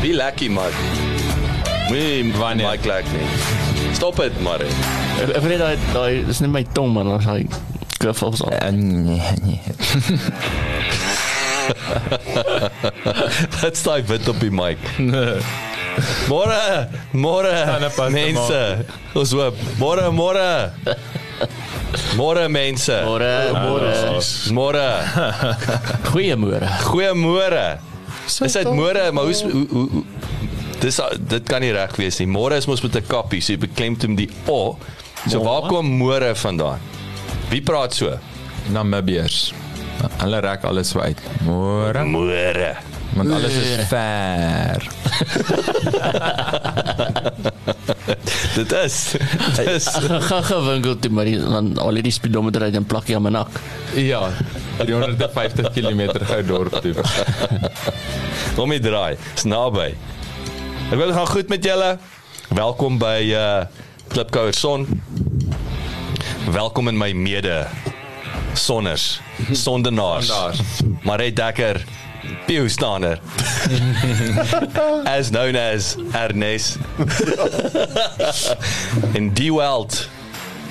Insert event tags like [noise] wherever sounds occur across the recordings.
Wie lekker man. Moenie Wanneer? Mike lek nie. Stop dit maar. Ek weet daai daai dis net my tong man, ons hy kruffels op. Uh, nee, nee. [laughs] Wat staan wit op die mic? Môre, môre. Mense. Ons hoop. Môre, môre. Môre mense. Môre, môre. Môre. Goeiemôre. Goeiemôre. Is dit môre, maar hoe hoe hoe- Dis dit kan nie reg wees nie. Môre is mos met 'n kappie, so jy beklemtoon die o. So waar kom môre vandaan? Wie praat so? Namibiërs. Hulle rek alles so uit. Môre, Môre. Want alles is ver. [laughs] Dit is. Dit is Gaan gaan winkel toe maar dan al die speedometer uit en plak jy aan my nak. Ja, 350 km gou dorp toe. Kom jy draai. Dis naby. Ek wil gaan goed met julle. Welkom by uh Klipkouer Son. Welkom in my mede sonners, sondenaars. Sondaars. Marie Dekker, Pieu Stander. [laughs] as known as Ernest. [laughs] en Die Welt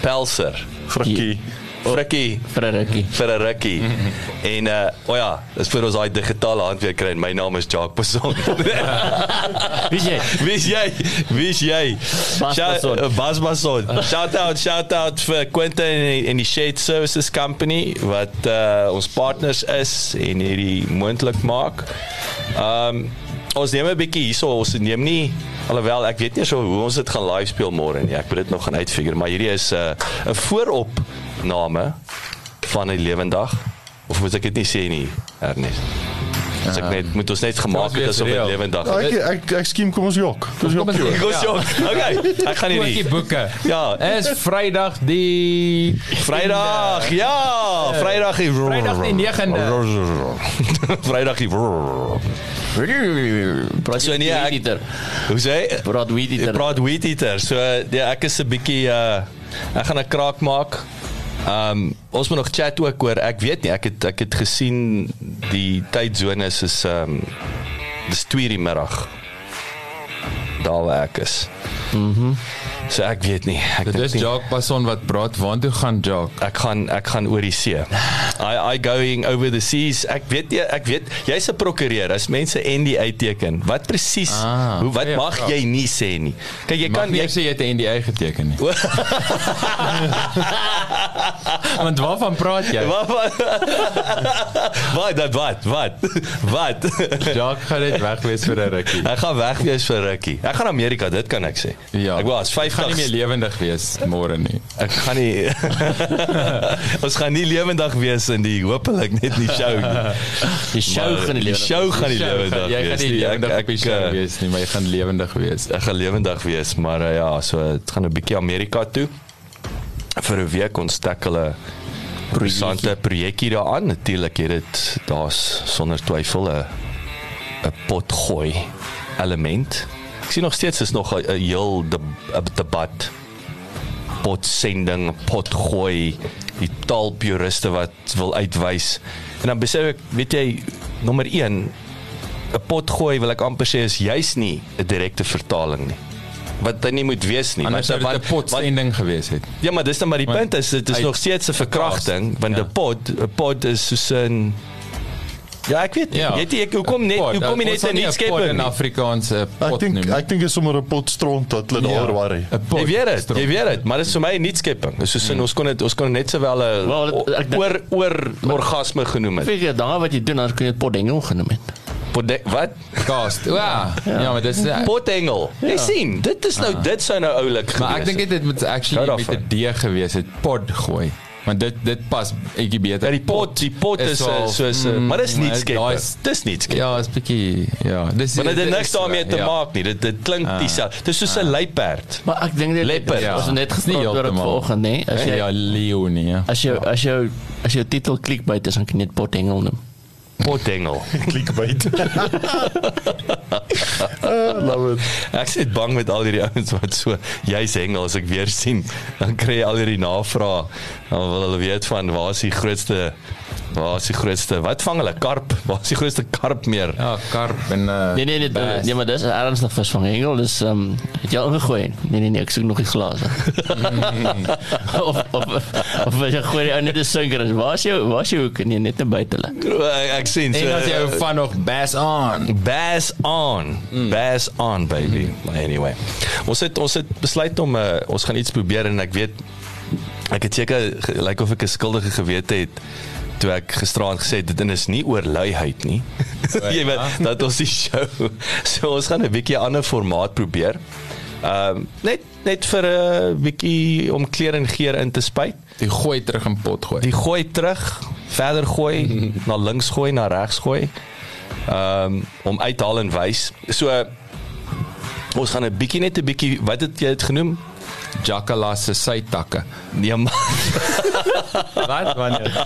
Pelser. Frikkie. Frikkie Vir 'n rukkie. vir 'n rukkie. [laughs] en uh o ja, dis vir ons daai digitale hand weer kry. en My naam is Jacques Passon. [laughs] Wie jy? Wie's jy? Wie's jy? Bas Shout- Basson. uh, Bas Basson. Shout out, shout out vir Quentin en die, Shade Services Company wat uh ons partners is en hierdie moontlik maak. Um ons neem 'n bietjie hierso, ons neem nie alhoewel ek weet nie so hoe ons dit gaan live speel môre nie. Ek moet dit nog gaan uitfigure, maar hierdie is 'n uh, 'n vooropname van 'n lewendag of moet ek dit nie sê nie, Ernest? As ek net moet ons net gemaak Ons het asof dit weet lewendag Ja, is. ek ek ek skiem kom ons jok. Kom ons jok. ons joh. jok. Okay, ek gaan Ook die hierdie. boeke. [laughs] Ja. Is Vrydag die Vrydag. Ja, Vrydag die Vrydag die 9de. [laughs] Vrydag die Praat So jy nee, ek- eater. Hoe sê? Praat Ek eater. praat weed eater. So ja, ek is 'n bietjie uh ek gaan 'n kraak maak. Um ons moet nog chat ook oor. Ek weet nie, ek het ek het gesien die tydsones is um dis 2 die middag. Daar waar ek is. Mhm. So ek weet nie. Ek dink is nie- Jacques Passon wat praat. Waartoe gaan Jacques? ek gaan ek gaan oor die see. [sighs] I I going over the seas. Ek weet jy ek weet jy's 'n prokureur. As mense NDA uitteken, wat presies Ah, hoe wat goeie mag vraag. jy nie sê nie. Kyk jy Mag kan jy sê jy het 'n NDA geteken nie. [laughs] Want waarvan praat jy? [laughs] wat wat wat dat wat wat [laughs] wat Jacques gaan net weg wees vir 'n rukkie. Ek gaan weg wees vir rukkie. Ek gaan Amerika, dit kan ek sê. Ja. Ek was Ek gaan nie 50 meer lewendig wees môre nie. Ek gaan nie [laughs] Ons gaan nie lewendig wees in die hopelik net nie show nie. Die show Maar gaan die die lewe. show gaan nie lewendig Jy gaan wees nie nie. Ek- lewendig op die ek, show uh, wees nie, maar jy gaan lewendig wees. ek gaan lewendig wees, maar uh, ja, so dit gaan 'n bietjie Amerika toe. Vir 'n week ons tackle 'n interessante projekkie daaraan. Natuurlik het dit daar's sonder twyfel 'n 'n potgooi element. Sien nog steeds is nog 'n heel de, 'n debat potsending, potgooi, die taalpuriste wat wil uitwys. En dan besef ek, weet jy, nommer 1 'n potgooi wil ek amper sê is juis nie 'n direkte vertaling nie. Wat dit nie moet wees nie. Anders sou dit 'n want- potsending gewees het. Ja, maar dis dan maar die Want punt is dit is hy- nog steeds 'n verkrachting want Ja. 'n pod 'n pod is soos 'n Ja, ek weet nie. Ja. Jy weet ek hoekom net Pot, hoekom nie ons net sal 'n nie 'n pot skeping in nie. Afrikaanse Ek pot dink noem. ek dink is sommer 'n pot stront wat hulle Ja, daar worry. pot Jy weet dit, jy weet dit, maar dit is vir my 'n nuutskepping. Dis soos in ons kon dit ons kon net sowel 'n Wel, dit- ek dink- oor oor orgasme genoem het. Ek weet jy daar wat jy doen, dan kan jy dit potdengel genoem het. Pode- Wat? Cast. Ja, ja, maar dis [laughs] ja. Potengel. Jy sien, dit is nou dit sou nou oulik gewees. Maar ek dink het. dit moet actually met. 'n D gewees het. Pod gooi. Want dit dit pas bietjie beter. Ja, die pot, die pot is, is so so, mm, maar dis nie skep. Dis nie skep. Ja, is bietjie ja. Dis Maar dit het dit niks daarmee te ja. maak nie. Dit dit klink Ah. dieselfde. Dis soos 'n luiperd. Maar ek dink dit Leopard. ja. ons het net gespreek oor dit vanoggend, nê? As jy Ja, Leo nie. Ja. as jy as jy as jou titel clickbait is, dan kan jy dit potengel noem. Potengel. Clickbait. [laughs] [laughs] Ah, love it. Ek sit bang met al hierdie ouens wat so jy's hengel as ek weer sien, dan kry jy al hierdie navrae. Dan wil hulle weet van waar is die grootste waar is die grootste wat vang hulle karp? Waar is die grootste karp meer? Ja, karp en uh, Nee nee nee, bass. nee maar dis ernstig vis van hengel, dis ehm um, het jy al ingegooi? Nee nee nee, ek soek nog die glase. [laughs] of of of jy gooi die ou net 'n sinker. Waar is jou waar is jou hoek? Nee, net buite hulle. Ek, ek sien so En as jy van nog bass on. Bass on. Mm. Bass on baby. Mm. Anyway. Ons het ons het besluit om uh, ons gaan iets probeer en ek weet ek het seker lyk like of ek 'n skuldige gewete het toe ek gisteraand gesê het dit is nie oor luiheid nie. [laughs] Jy weet dat ons die show. So ons gaan 'n bietjie ander formaat probeer. Ehm um, net net vir 'n bietjie om kleur en geur in te spuit. Die gooi terug in pot gooi. Die gooi terug, verder gooi, [laughs] na links gooi, na regs gooi. Ehm um, om uithaal en wys. So ons gaan 'n bietjie net 'n bietjie wat het jy dit genoem? Jackala se sytakke. Nee man, [laughs] Wat wanneer?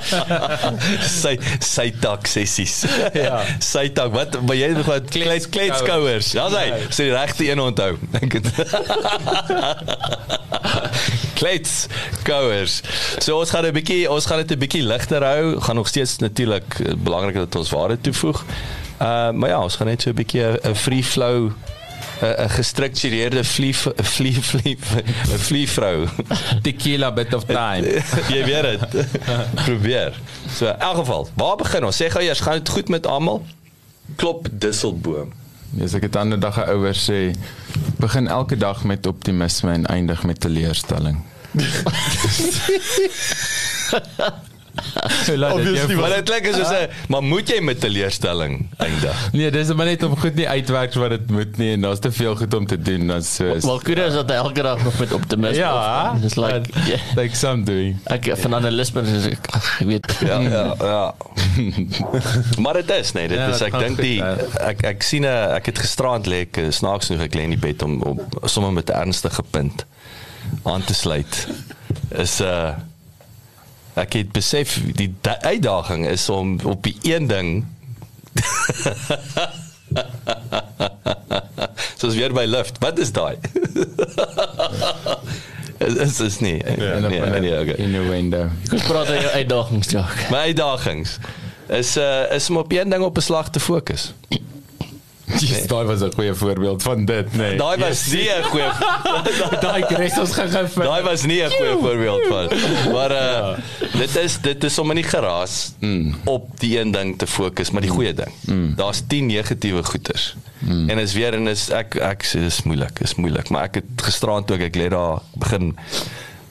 [laughs] sy sy tak sessies. [laughs] Ja. Sy tak. Wat maar jy nog wat klets kletskouers. Ja, hy. Sê die regte een onthou. Dink dit. Klets kouers. So ons gaan 'n bietjie ons gaan dit 'n bietjie ligter hou. Gaan nog steeds natuurlik eh, belangrik dat ons waarde toevoeg. Uh maar ja, ons gaan net so 'n bietjie 'n free flow 'n gestruktureerde vlie vlie vlie 'n vlie vrou. Tequila bit of time. [laughs] Jy weet dit. Probeer. So in elk geval, waar begin ons? Sê gou eers, gaan dit goed met almal? Klop disselboom. Dis ek het ander dag 'n ouer sê begin elke dag met optimisme en eindig met teleurstelling. [laughs] Obviously, Maar dit klink soos 'n maar moet jy met teleurstelling eindig? Nee, dis maar net om goed nie uitwerk wat dit moet nie en daar's te veel goed om te doen dan so. is- Wel kuda is dat hy elke dag nog met optimisme. Ja, opstaan. Dis like yeah. like some doing. ek van analisme is ek, weet. Ja, ja, ja. [laughs] [laughs] maar dit is nee, dit Ja, is dit ek dink goed, die ja. ek ek sien 'n ek het gisteraand lê ek eh, snaaks genoeg ek lê in die bed om om sommer met 'n ernstige punt aan te sluit. Is uh ek het besef die da- uitdaging is om op die een ding [laughs] Soos weer by lift. Wat is daai? [laughs] is is nie. En Nee, nee, nee, okay. in 'n window. Kom praat oor uitdagings, Jacques. My uitdagings is uh is om op een ding op 'n slag te fokus. Dis daai was 'n goeie voorbeeld van dit, nee. Daai was nie 'n goeie [laughs] daai Chris ons gaan daai was nie 'n goeie voorbeeld van. Maar uh dit is dit is om in die geraas mm. op die een ding te fokus, maar die goeie ding. Mm. Daar's 10 negatiewe goeters. Mm. En is weer en is ek ek sê dis moeilik, is moeilik, maar ek het gisteraand toe ek, ek lê daar begin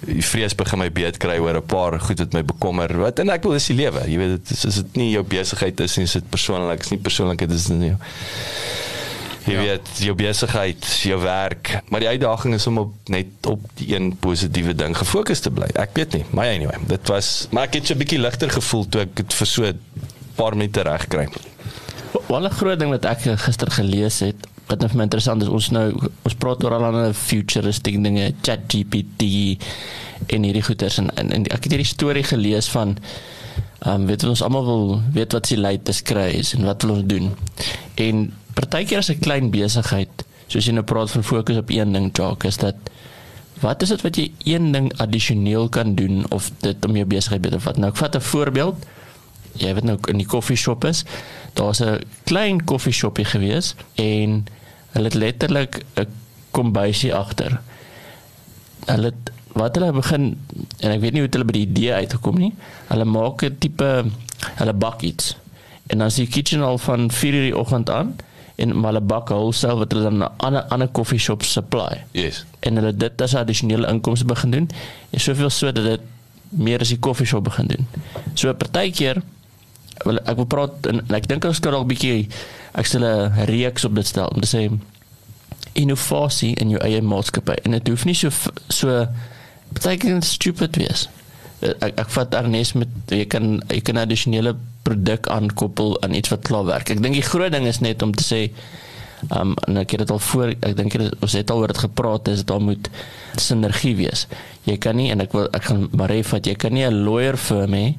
vrees begin my beet kry oor 'n paar goed wat my bekommer. Wat en ek wil dis die lewe. Jy weet dit is is dit nie jou besigheid is nie, is dit persoonlik, is nie persoonlik, dit is nie. Jy ja. weet, jou besigheid, jou werk, maar die uitdaging is om op net op die een positiewe ding gefokus te bly. Ek weet nie, maar anyway, dit was maar ek het so 'n bietjie ligter gevoel toe ek dit vir so 'n paar minute reg kry. Wel 'n groot ding wat ek gister gelees het, wat nou vir my interessant is, ons nou ons praat oor allerlei futuristic dinge, ChatGPT en hierdie goeters en, en, en ek het hierdie storie gelees van ehm um, weet ons almal wil weet wat se latest kry is en wat wil ons doen. En partykeer as 'n klein besigheid, soos jy nou praat van fokus op een ding, Jacques, is dat wat is dit wat jy een ding addisioneel kan doen of dit om jou besigheid beter vat? Nou ek vat 'n voorbeeld jy weet nou in die koffieshop is, daar's 'n klein koffieshopie gewees en hulle het letterlik 'n kombuisie agter. Hulle het, wat hulle begin en ek weet nie hoe hulle by die idee uitgekom nie. Hulle maak 'n tipe hulle bak iets. En dan is die kitchen al van 4:00 die oggend aan en hulle bak wholesale wat hulle dan aan ander ander koffieshops supply Yes. en hulle dit as 'n addisionele inkomste begin doen. En soveel so dat dit meer as die koffieshop begin doen. So partykeer wil ek wil praat en, en ek dink ons kan dalk 'n bietjie ek stel 'n reeks op dit stel om te sê innovasie in jou eie maatskappy en dit hoef nie so so beteken stupid wees. Eh, Ek ek vat Arnes met jy kan jy kan addisionele produk aankoppel aan iets wat klaar werk. Ek dink die groot ding is net om te sê um en ek het dit al voor ek dink dit- ons het al oor dit gepraat is daar moet sinergie wees. Jy kan nie en ek wil ek gaan maar hê vat jy kan nie 'n lawyer firm hê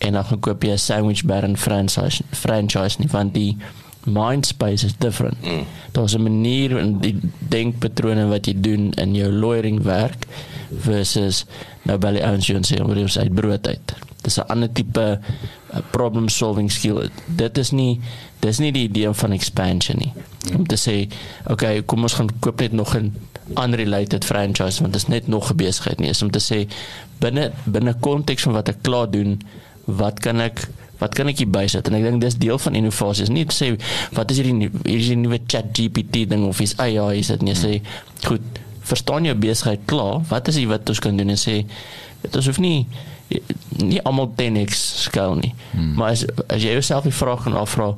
en dan gaan koop jy 'n sandwich baron franchise franchise nie want die mind space is different. Mm. Daar's 'n manier in die denkpatrone wat jy doen in jou lawyering werk versus nou by die ouens jy sê oor jou uit brood uit. Dis 'n ander tipe uh, problem solving skill. Dit is nie dis nie die idee van expansion nie. Om te sê, okay, kom ons gaan koop net nog 'n unrelated franchise want dit is net nog 'n besigheid nie. Is om te sê binne binne konteks van wat ek klaar doen, wat kan ek wat kan ek hier bysit? En ek dink dis deel van innovasie is nie sê wat is hierdie nie- hier is die nuwe chat GPT ding of is AI is dit nie. Sê goed verstaan jou besigheid klaar. Wat is dit wat ons kan doen? En sê dit ons hoef nie nie almal 10x skaal nie. Hmm. maar as as jy jouself die vraag kan afvra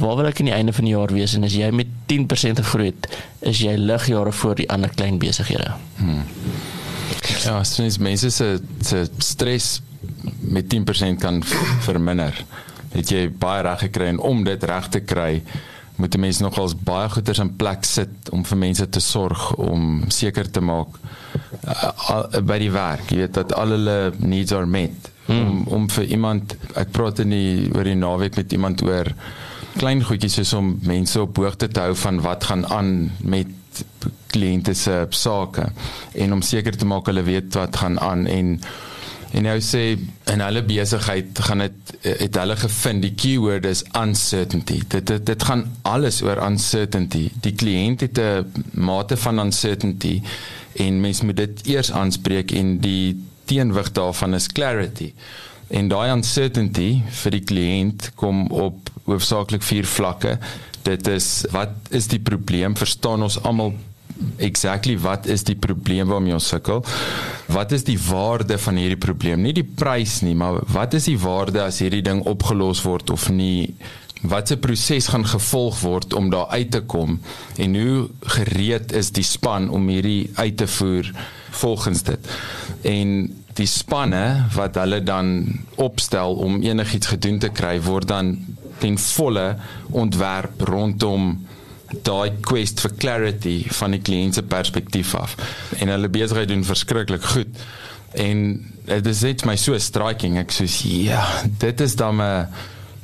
waar wil ek aan die einde van die jaar wees? En as jy met 10% gegroei het is jy ligjare voor die ander klein besighede. Ja, as mens mense se se stres met 10% kan verminder. Het jy baie reg gekry en om dit reg te kry, moet 'n mens nogals baie goeders in plek sit om vir mense te sorg om seker te maak uh, al- by die werk, jy weet dat al hulle needs are met. Om om vir iemand ek praat in die oor die naweek met iemand oor klein goedjies soos om mense op hoogte te hou van wat gaan aan met kliënte se sake en om seker te maak hulle weet wat gaan aan en en nou sê in hulle besigheid gaan dit het hulle gevind die keyword is uncertainty. Dit dit dit gaan alles oor uncertainty. Die kliënt het 'n mate van uncertainty en mens moet dit eers aanspreek en die teenwig daarvan is clarity. En daai uncertainty vir die kliënt kom op hoofsaaklik vier vlakke. Dit is wat is die probleem? Verstaan ons almal exactly wat is die probleem waarmee ons sukkel? Wat is die waarde van hierdie probleem? Nie die prys nie maar wat is die waarde as hierdie ding opgelos word of nie? Wat se proses gaan gevolg word om daar uit te kom? En hoe gereed is die span om hierdie uit te voer volgens dit? En die spanne wat hulle dan opstel om enigiets gedoen te kry word dan ten volle ontwerp rondom daai quest vir clarity van die kliënt se perspektief af. En hulle besigheid doen verskriklik goed. En dit is net my so striking. Ek sê ja dit is dan 'n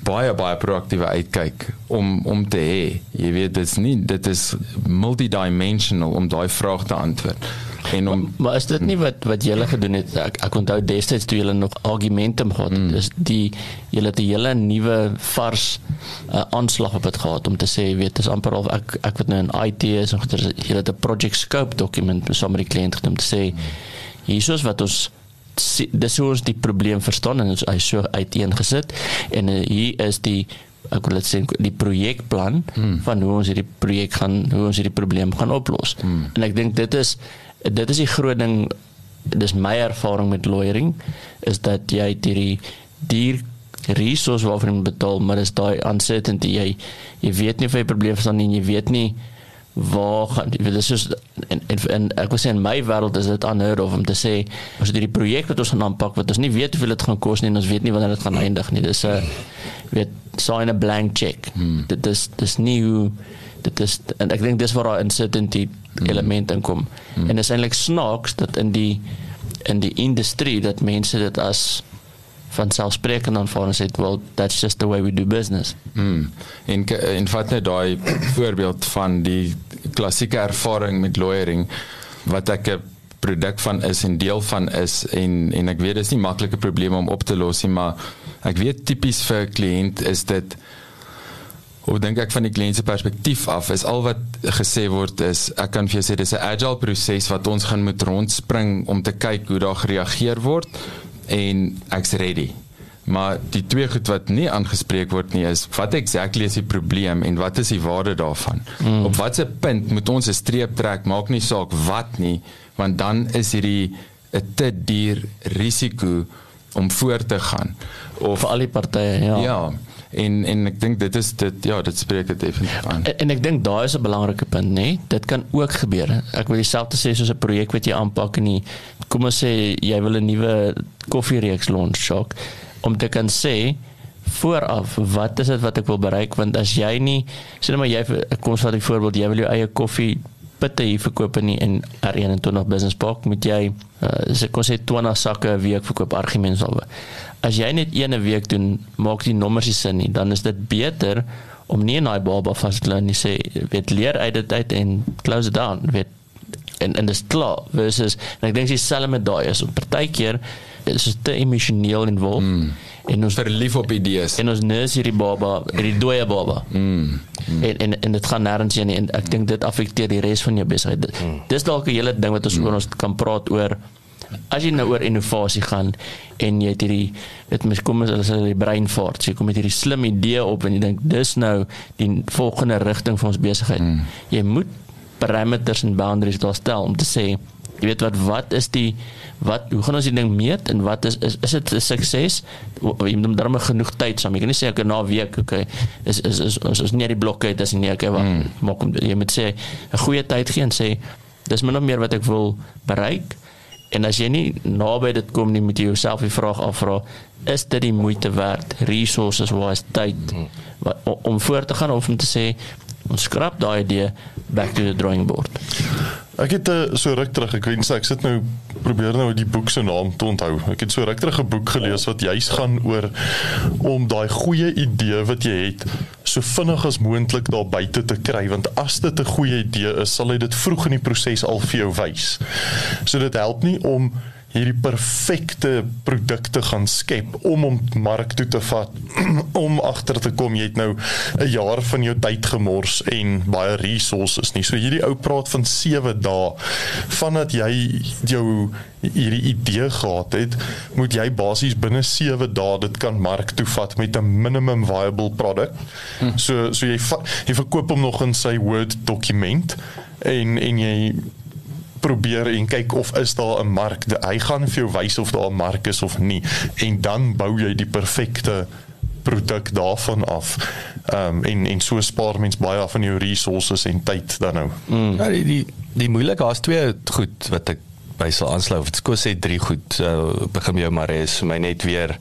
baie baie proaktiewe uitkyk om om te hê jy weet dit's nie dit is multidimensional om daai vraag te antwoord en om Maar is dit nie wat wat julle gedoen het? Ek ek onthou destyds toe julle nog argumentum gehad het. Mm. Dis die julle het 'n hele nuwe vars uh, aanslag op dit gehad om te sê, weet, dis amper al ek ek wat nou in IT is en goeie julle het 'n project scope dokument saam met die kliënt gedoen om te sê hiersoos wat ons dis hoe ons die probleem verstaan en ons hy so uiteengesit en uh, hier is die ek wil dit sê die projekplan hmm. van hoe ons hierdie projek gaan hoe ons hierdie probleem gaan oplos. Hmm. En ek dink dit is dit is die groot ding dis my ervaring met lawyering is dat jy hierdie duur resource waarvoor jy betaal maar dis daai uncertainty jy jy weet nie of jy probleem verstaan nie en jy weet nie waar gaan dit is soos en, en, ek wil sê in my wêreld is dit unheard of om te sê ons het hierdie projek wat ons gaan aanpak wat ons nie weet hoeveel dit gaan kos nie en ons weet nie wanneer dit gaan eindig nie dis 'n weet sign a blank check hmm. dit is dis nie hoe dit is en ek dink dis waar daai uncertainty element inkom hmm. en dit is eintlik snaaks dat in die in die industrie dat mense dit as van selfsprekend aanvaar en sê well that's just the way we do business Mm. En en vat net daai voorbeeld van die klassieke ervaring met lawyering wat ek 'n produk van is en deel van is en en ek weet dis nie maklike probleme om op te los nie maar ek weet tipies vir 'n kliënt is dit of dink ek van die kliënt se perspektief af is al wat gesê word is ek kan vir jou sê dis 'n agile proses wat ons gaan moet rondspring om te kyk hoe daar gereageer word en ek's ready Maar die twee goed wat nie aangespreek word nie is wat exactly is die probleem en wat is die waarde daarvan? Mm. Op watter punt moet ons 'n streep trek? Maak nie saak wat nie, want dan is hierdie 'n te duur risiko om voor te gaan of vir al die partye, ja. ja en en ek dink dit is dit ja dit spreek dit definitief aan En, en ek dink daai is 'n belangrike punt, nê? Nee? Dit kan ook gebeur. Ek wil dieselfde sê soos 'n projek wat jy aanpak in die kom ons sê jy wil 'n nuwe koffiereeks launch, Shock, om te kan sê vooraf wat is dit wat ek wil bereik want as jy nie sê net maar jy kom ons vat die voorbeeld jy wil jou eie koffie pitte hier verkoop in die- in R21 Business Park moet jy uh, sê kom ons sê 20 sakke 'n week verkoop argumente alwe. As jy net een 'n week doen, maak die nommers nie sin nie. Dan is dit beter om nie in daai baba vas te lê nie sê weet leer uit dit uit en close it down weet en en dis klaar versus en ek dink dieselfde met daai is partykeer is dit te emosioneel involved mm. en ons verlief op idees en ons nurse hierdie baba hierdie dooie baba mm. Mm. en en en dit gaan nêrens heen en ek dink dit affekteer die res van jou besigheid mm. dis dalk 'n hele ding wat ons mm. oor ons kan praat oor as jy nou oor innovasie gaan en jy het hierdie dit mis kom as hulle die brein vaart jy kom met hierdie slim idee op en jy dink dis nou die volgende rigting vir ons besigheid mm. jy moet parameters en boundaries daar stel om te sê jy weet wat wat is die wat hoe gaan ons die ding meet en wat is is is dit 'n sukses jy moet darm genoeg tyd saam jy kan nie sê ek na 'n week okay is is is ons is nie die blokke het as nie okay wat mm. maak om jy moet sê 'n goeie tyd gee en sê dis min of meer wat ek wil bereik en as jy nie naby dit kom nie moet jy jouself die vraag afvra is dit die moeite werd resources wise tyd mm. wat, om voor te gaan of om te sê ons skrap daai idee back to the drawing board Ek het uh, so ruk terug, ek weet nie ek sit nou probeer nou die boek se naam te onthou. Ek het so ruk terug 'n boek gelees wat juis gaan oor om daai goeie idee wat jy het so vinnig as moontlik daar buite te kry want as dit 'n goeie idee is, sal hy dit vroeg in die proses al vir jou wys. So dit help nie om hierdie perfekte produkte gaan skep om om mark toe te vat [clears throat] om agter te kom. Jy het nou 'n jaar van jou tyd gemors en baie resources nie. So hierdie ou praat van 7 dae. Vandat jy jou hierdie idee gehad het moet jy basies binne 7 dae dit kan mark toe vat met 'n minimum viable product. Hm. so so jy jy verkoop hom nog in sy word dokument en en jy probeer en kyk of is daar 'n mark. Hy gaan vir jou wys of daar 'n mark is of nie en dan bou jy die perfekte produk daarvan af. Ehm um, en en so spaar mens baie van jou resources en tyd dan nou. Mm. Ja, die die, die moeilik daar's twee goed wat ek by sal aansluit. Dit kos sê drie goed. Uh, begin jou maar is vir my net weer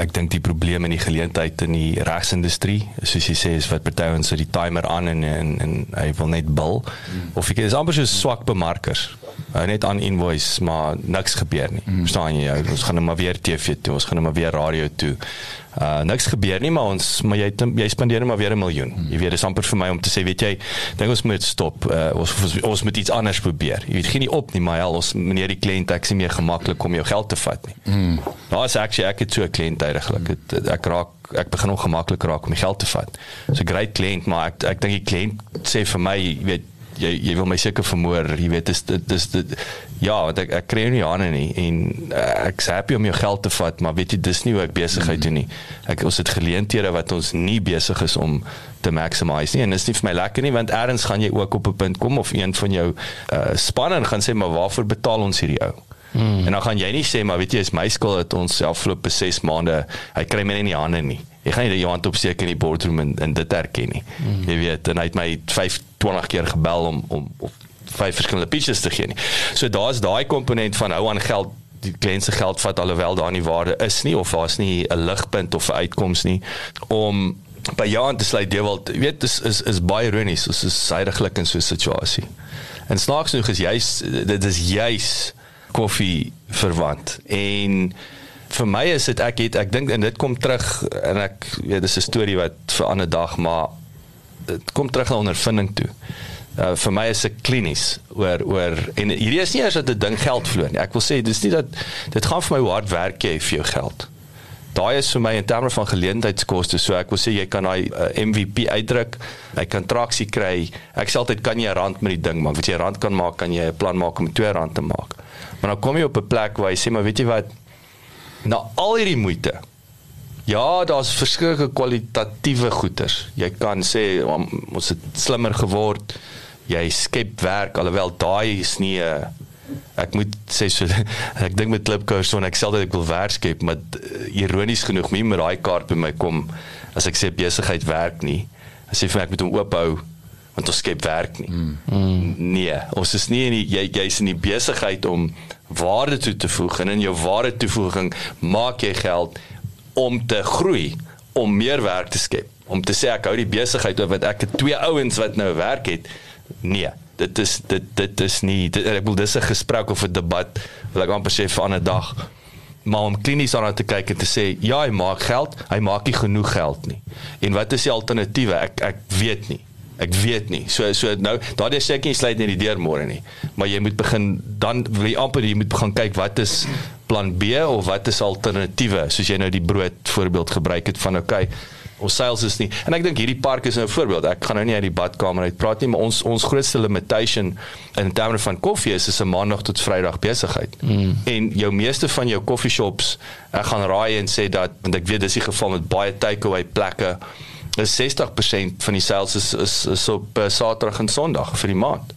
ek dink die probleem in die geleentheid in die regsindustrie, soos jy sê, is wat party ons so die timer aan en en, en hy wil net bil. Mm. Of ek is amper so swak bemarkers. Hy net aan invoice, maar niks gebeur nie. Mm. Verstaan jy? Ons gaan net maar weer TV toe, ons gaan net maar weer radio toe. Uh niks gebeur nie, maar ons maar jy jy spandeer net maar weer 'n miljoen. Hmm. Jy weet, dis amper vir my om te sê, weet jy, dink ons moet stop. Uh ons ons, ons moet iets anders probeer. Jy weet, geen nie op nie, maar ja, ons meneer die kliënt ek sien meer gemaklik om jou geld te vat nie. Hmm. Nou is actually ek het so 'n kliënt eintlik. Ek ek raak ek begin ongemaklik raak om die geld te vat. So great kliënt, maar ek ek dink die kliënt sê vir my, jy weet jy jy wil my seker vermoor jy weet dis dis dit ja want ek ek kry nie aan nie en uh, ek sê happy om jou geld te vat maar weet jy dis nie hoe ek besigheid mm. doen nie ek ons het geleenthede wat ons nie besig is om te maximize nie en dis nie vir my lekker nie want eers gaan jy ook op 'n punt kom of een van jou uh, spanne gaan sê maar waarvoor betaal ons hierdie ou Hmm. En dan gaan jy nie sê maar weet jy is my skuld dat ons afgelope 6 maande hy kry my nie in die hande nie. Jy gaan nie jou hand opsteek in die boardroom en, en dit erken nie. Hmm. Jy weet en hy het my 25 keer gebel om om of vyf verskillende pitches te gee nie. So daar's daai komponent van hou aan geld die kliënt se geld vat alhoewel daar nie waarde is nie of daar's nie 'n ligpunt of 'n uitkoms nie om by jou aan te sluit jy wil weet dis is is baie ironies dis is suidiglik in so 'n situasie. En snaaks genoeg is juis dit is juis koffie verwant en vir my is dit ek het ek dink en dit kom terug en ek weet dis 'n storie wat vir ander dag maar dit kom terug na ondervinding toe. Uh, vir my is dit klinies oor oor en hierdie is nie eers dat 'n ding geld verloor nie. Ek wil sê dis nie dat dit gaan vir my hoe hard werk jy vir jou geld. Daai is vir my in terme van geleentheidskoste. So ek wil sê jy kan daai uh, MVP uitdruk, jy kan traksie kry. Ek sê altyd kan jy 'n rand met die ding maak. Wat jy 'n rand kan maak, kan jy 'n plan maak om 2 rand te maak. Maar dan kom jy op 'n plek waar jy sê maar weet jy wat na al hierdie moeite Ja, daar's verskillende kwalitatiewe goeders. Jy kan sê ons het slimmer geword. Jy skep werk alhoewel daai is nie 'n Ek moet sê so [laughs] ek dink met Klipkouer son ek sê dat ek wil werk skep, maar uh, ironies genoeg nie met daai kaart by my kom as ek sê besigheid werk nie. As jy vir my ek moet hom oophou want ons skep werk nie. Mm. Nee, ons is nie in die, jy jy's in die besigheid om waarde toe te voeg en in jou waarde toevoeging maak jy geld om te groei, om meer werk te skep. Om te sê ek hou die besigheid oor wat ek het twee ouens wat nou werk het. Nee, dit is dit dit is nie dit, ek wil dis 'n gesprek of 'n debat wil ek amper sê vir 'n ander dag. Maar om klinies daarna te kyk en te sê ja hy maak geld hy maak nie genoeg geld nie. En wat is die alternatiewe? Ek ek weet nie. Ek weet nie. So so nou daardie sê ek nie sluit net die deur môre nie. Maar jy moet begin dan wil jy amper jy moet begin kyk wat is plan B of wat is alternatiewe soos jy nou die brood voorbeeld gebruik het van okay ons sales is nie en ek dink hierdie park is nou 'n voorbeeld ek gaan nou nie uit die badkamer uit praat nie maar ons ons grootste limitation in terme van koffie is is 'n maandag tot vrydag besigheid mm. en jou meeste van jou coffee shops ek gaan raai en sê dat want ek weet dis die geval met baie takeaway plekke is 60% van die sales is is, is op uh, Saterdag en Sondag vir die maand.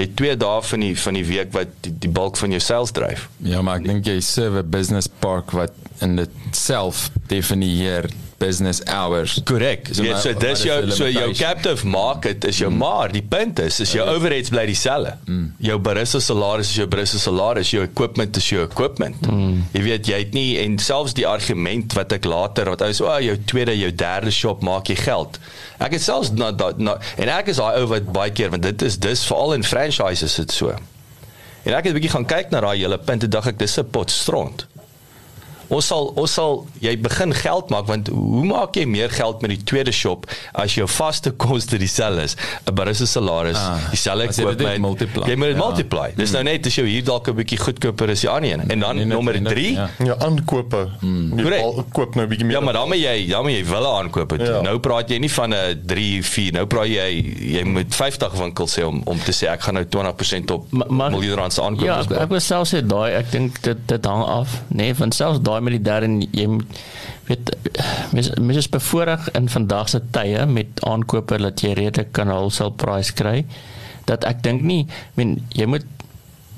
Jy het twee dae van die van die week wat die, die bulk van jou sales dryf. Ja, maar ek dink jy serve 'n business park wat in dit self definieer business hours. Korrek. So, ja, so dis jou so jou captive market is jou mm. maar die punt is is jou ja. overheads bly dieselfde. Mm. Jou barista salaris is jou barista salaris, jou equipment is jou equipment. Mm. Jy weet jy het nie en selfs die argument wat ek later wat ou so oh, jou tweede jou derde shop maak jy geld. Ek het selfs na, na, na en ek is daai ou wat baie keer want dit is dis veral in franchises dit so. En ek het 'n bietjie gaan kyk na daai hele punt en dink ek dis 'n pot stront ons sal ons sal jy begin geld maak want hoe maak jy meer geld met die tweede shop as jou vaste [laughs] koste dieselfde is? 'n barista salaris ah, dieselfde equipment jy moet dit ja. multiply. Dis nou net as jy hier dalk 'n bietjie goedkoper is die ander een. En dan nee, nommer 3 ja, ja aankope. Hmm. koop nou 'n bietjie meer. Ja maar dan moet jy dan moet jy wille aankoop ja. nou praat jy nie van 'n 3 4 nou praat jy jy moet 50 winkels hê om om te sê ek gaan nou 20% op miljoen rand se aankoop ja ek, ek wil self sê daai ek dink dit dit hang af nee van selfs daai met die derde jy weet mens mens is bevoorreg in vandag se tye met aankope dat jy redelik kan wholesale price kry dat ek dink nie men jy moet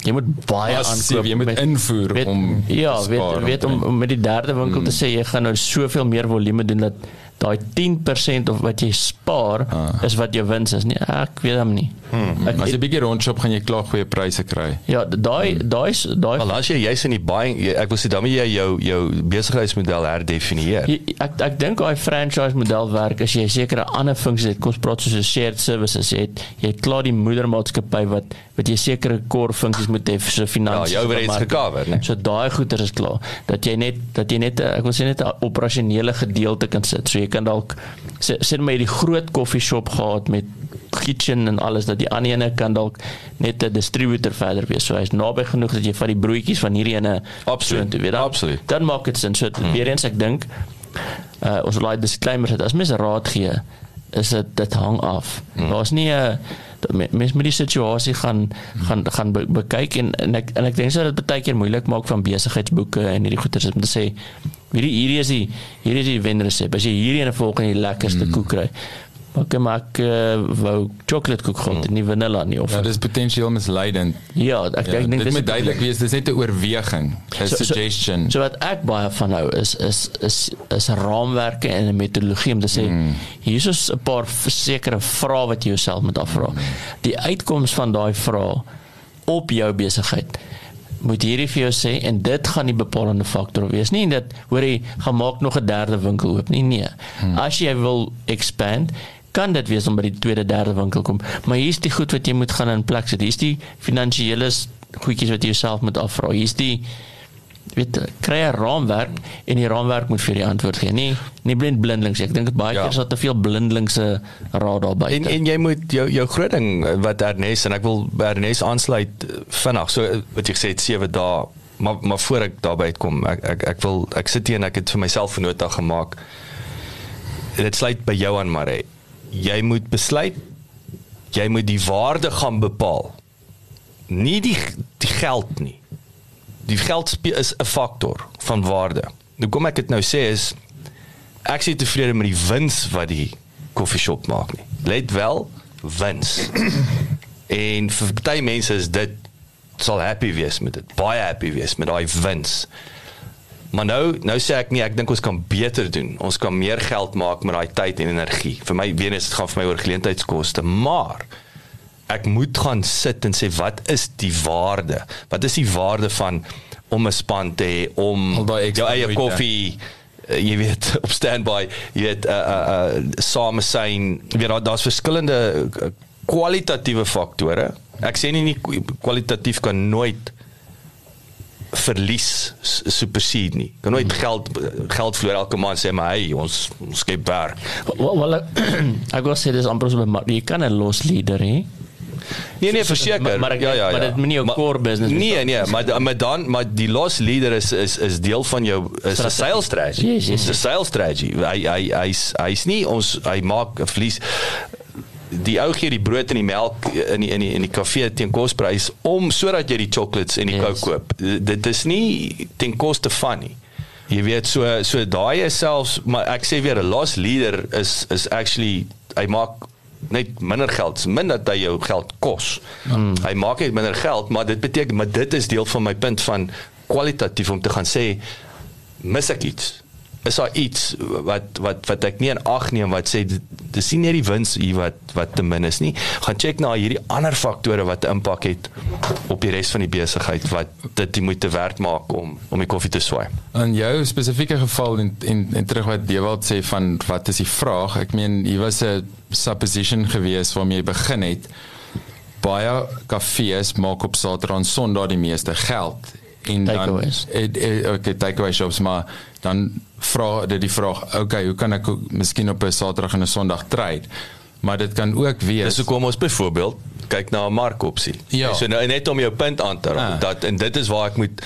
jy moet baie aankoop jy moet met, invoer weet, om ja weet weet om, om met die derde winkel hmm. te sê jy gaan nou soveel meer volume doen dat daai 10% of wat jy spaar ah. is wat jou wins is nie ek weet hom nie hmm. ek, as jy 'n bietjie rondshop gaan jy klaar goeie pryse kry ja daai hmm. daai daai wel as jy jy's in die buying ek wil sê dan moet jy jou jou besigheidsmodel herdefinieer ek ek dink daai franchise model werk as jy sekere ander funksies het kom praat soos 'n shared services het jy het klaar die moedermaatskappy wat wat jy sekere core funksies moet hê vir so finansies ja jou word gecover nee so daai goeder is klaar dat jy net dat jy net ek wil sê net 'n operasionele gedeelte kan sit so jy kan dalk sê sê maar die groot koffieshop gehad met kitchen en alles dat die ander ene kan dalk net 'n distributor verder wees. So hy's naby genoeg dat jy van die broodjies van hierdie ene absoluut weet. Absoluut. Dan maak dit sin. So hmm. weer eens ek dink uh ons laai disclaimer het as mens raad gee is dit dit hang af. Hmm. Daar's nie 'n mens met die situasie gaan gaan gaan be, bekyk en en ek en ek dink so dat dit baie keer moeilik maak van besigheidsboeke en hierdie goeters om te sê hierdie hierdie is die hierdie is die wenresep. As jy hierdie ene volg en die lekkerste mm. koek kry. Maar ek maak uh, wou chocolate koek gehad, mm. nie vanilla nie of. Ja, dis potensieel misleidend. Ja, ek ja, dink dis moet duidelik wees, dis net 'n oorweging, 'n so, suggestion. So, so wat ek baie van hou is is is is raamwerke en 'n metodologie om te sê mm. hier is 'n paar sekere vrae wat jy jouself moet afvra. Mm. Die uitkoms van daai vrae op jou besigheid moet hierdie vir jou sê en dit gaan die bepalende faktor wees. Nie dat hoor jy gaan maak nog 'n derde winkel oop nie. Nee. Hmm. As jy wil expand, kan dit wees om by die tweede derde winkel kom. Maar hier's die goed wat jy moet gaan in plek sit. Hier's die finansiële goedjies wat jy jouself moet afvra. Hier's die weet kry 'n raamwerk en die raamwerk moet vir die antwoord gee. Nie nie blind blindelings. Ek dink baie ja. keer is daar te veel blindelingse raad daar buite. En en jy moet jou jou groot ding wat Ernest en ek wil Ernest aansluit vinnig. So wat jy gesê het 7 dae maar maar voor ek daarby uitkom ek ek ek wil ek sit hier en ek het vir myself 'n nota gemaak. Dit sluit by jou aan Mare. Jy moet besluit jy moet die waarde gaan bepaal. Nie die die geld nie die geld is 'n faktor van waarde. Nou kom ek dit nou sê is ek sê tevrede met die wins wat die koffieshop maak nie. Let wel wins. [clears throat] en vir baie mense is dit sal happy wees met dit. Baie happy wees met daai wins. Maar nou nou sê ek nie ek dink ons kan beter doen. Ons kan meer geld maak met daai tyd en energie. Vir my weer eens dit gaan vir my oor geleentheidskoste, maar ek moet gaan sit en sê wat is die waarde? Wat is die waarde van om 'n span te hê om jou eie koffie uh, jy weet [laughs] op standby jy weet uh uh, uh same syn jy weet daar daar's verskillende uh, kwalitatiewe faktore ek sê nie nie kwalitatief kan nooit verlies supersede nie kan nooit geld geld vloei elke maand sê maar hey ons ons skep werk Wel wel, [clears throat] ek wil sê dis amper so maar jy kan 'n los leader hê. Nee nee verseker. Maar- maar ek- maar dit moet nie jou core business wees. Nee nee, maar maar dan maar die loss leader is is is deel van jou is 'n sales strategy. Yes, yes, Dis 'n sales strategy. Hy hy hy's hy's nie ons hy maak 'n verlies die ou gee die brood en die melk in die in die in die kafee teen kosprys om sodat jy die chocolates en die Yes. Coke koop. Dit is nie ten koste van nie. Jy weet so so daai is selfs maar ek sê weer 'n loss leader is is actually hy maak net minder geld, min dat hy jou geld kos. Mm. Hy maak net minder geld, maar dit beteken maar dit is deel van my punt van kwalitatief om te gaan sê mis ek iets? Is daar iets wat wat wat ek nie in ag neem wat sê dis nie net die wins hier wat wat te min is nie. Gaan check na hierdie ander faktore wat 'n impak het op die res van die besigheid wat dit die moeite werd maak om om die koffie te swaai. In jou spesifieke geval en en, en terug wat Dewald sê van wat is die vraag? Ek meen hier was 'n supposition gewees waarmee jy begin het. Baie kafees maak op Saterdag en Sondag die meeste geld en dan Takeaways. eh, eh, okay, takeaway shops maar dan vra dit die vraag, okay, hoe kan ek ook miskien op 'n Saterdag en 'n Sondag trade? Maar dit kan ook wees Dis hoekom ons byvoorbeeld kyk na 'n markopsie. Ja. So nou net om jou punt aan te raak Ah. dat en dit is waar ek moet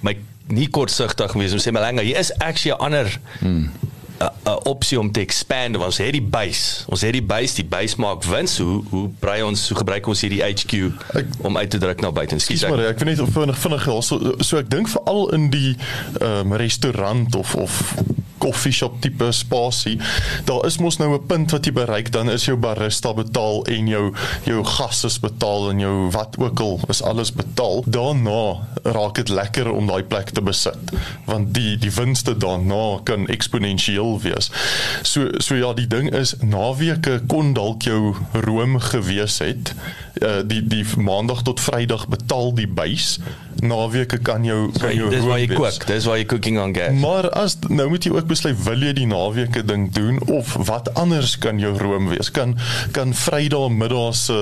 my nie kortsigtig wees om sê maar langer hier is actually 'n ander hmm. 'n opsie om te expand want ons het die base. Ons het die base, die base maak wins. Hoe hoe brei ons hoe gebruik ons hierdie HQ Ek- om uit te druk na buite? Ekskuus. Dis maar ek weet net of vinnig vinnig so so ek dink veral in die ehm um, restaurant of of koffieshop tipe spasie daar is mos nou 'n punt wat jy bereik dan is jou barista betaal en jou jou gas is betaal en jou wat ook al is alles betaal daarna raak dit lekker om daai plek te besit want die die winste daarna kan eksponensieel wees. So so ja die ding is naweke kon dalk jou room gewees het uh, die die maandag tot vrydag betaal die buis naweke kan jou kan jou Dis waar jy kook. Dis waar jy cooking on gas. Maar as nou moet jy ook besluit wil jy die naweke ding doen of wat anders kan jou room wees? Kan kan Vrydag middag se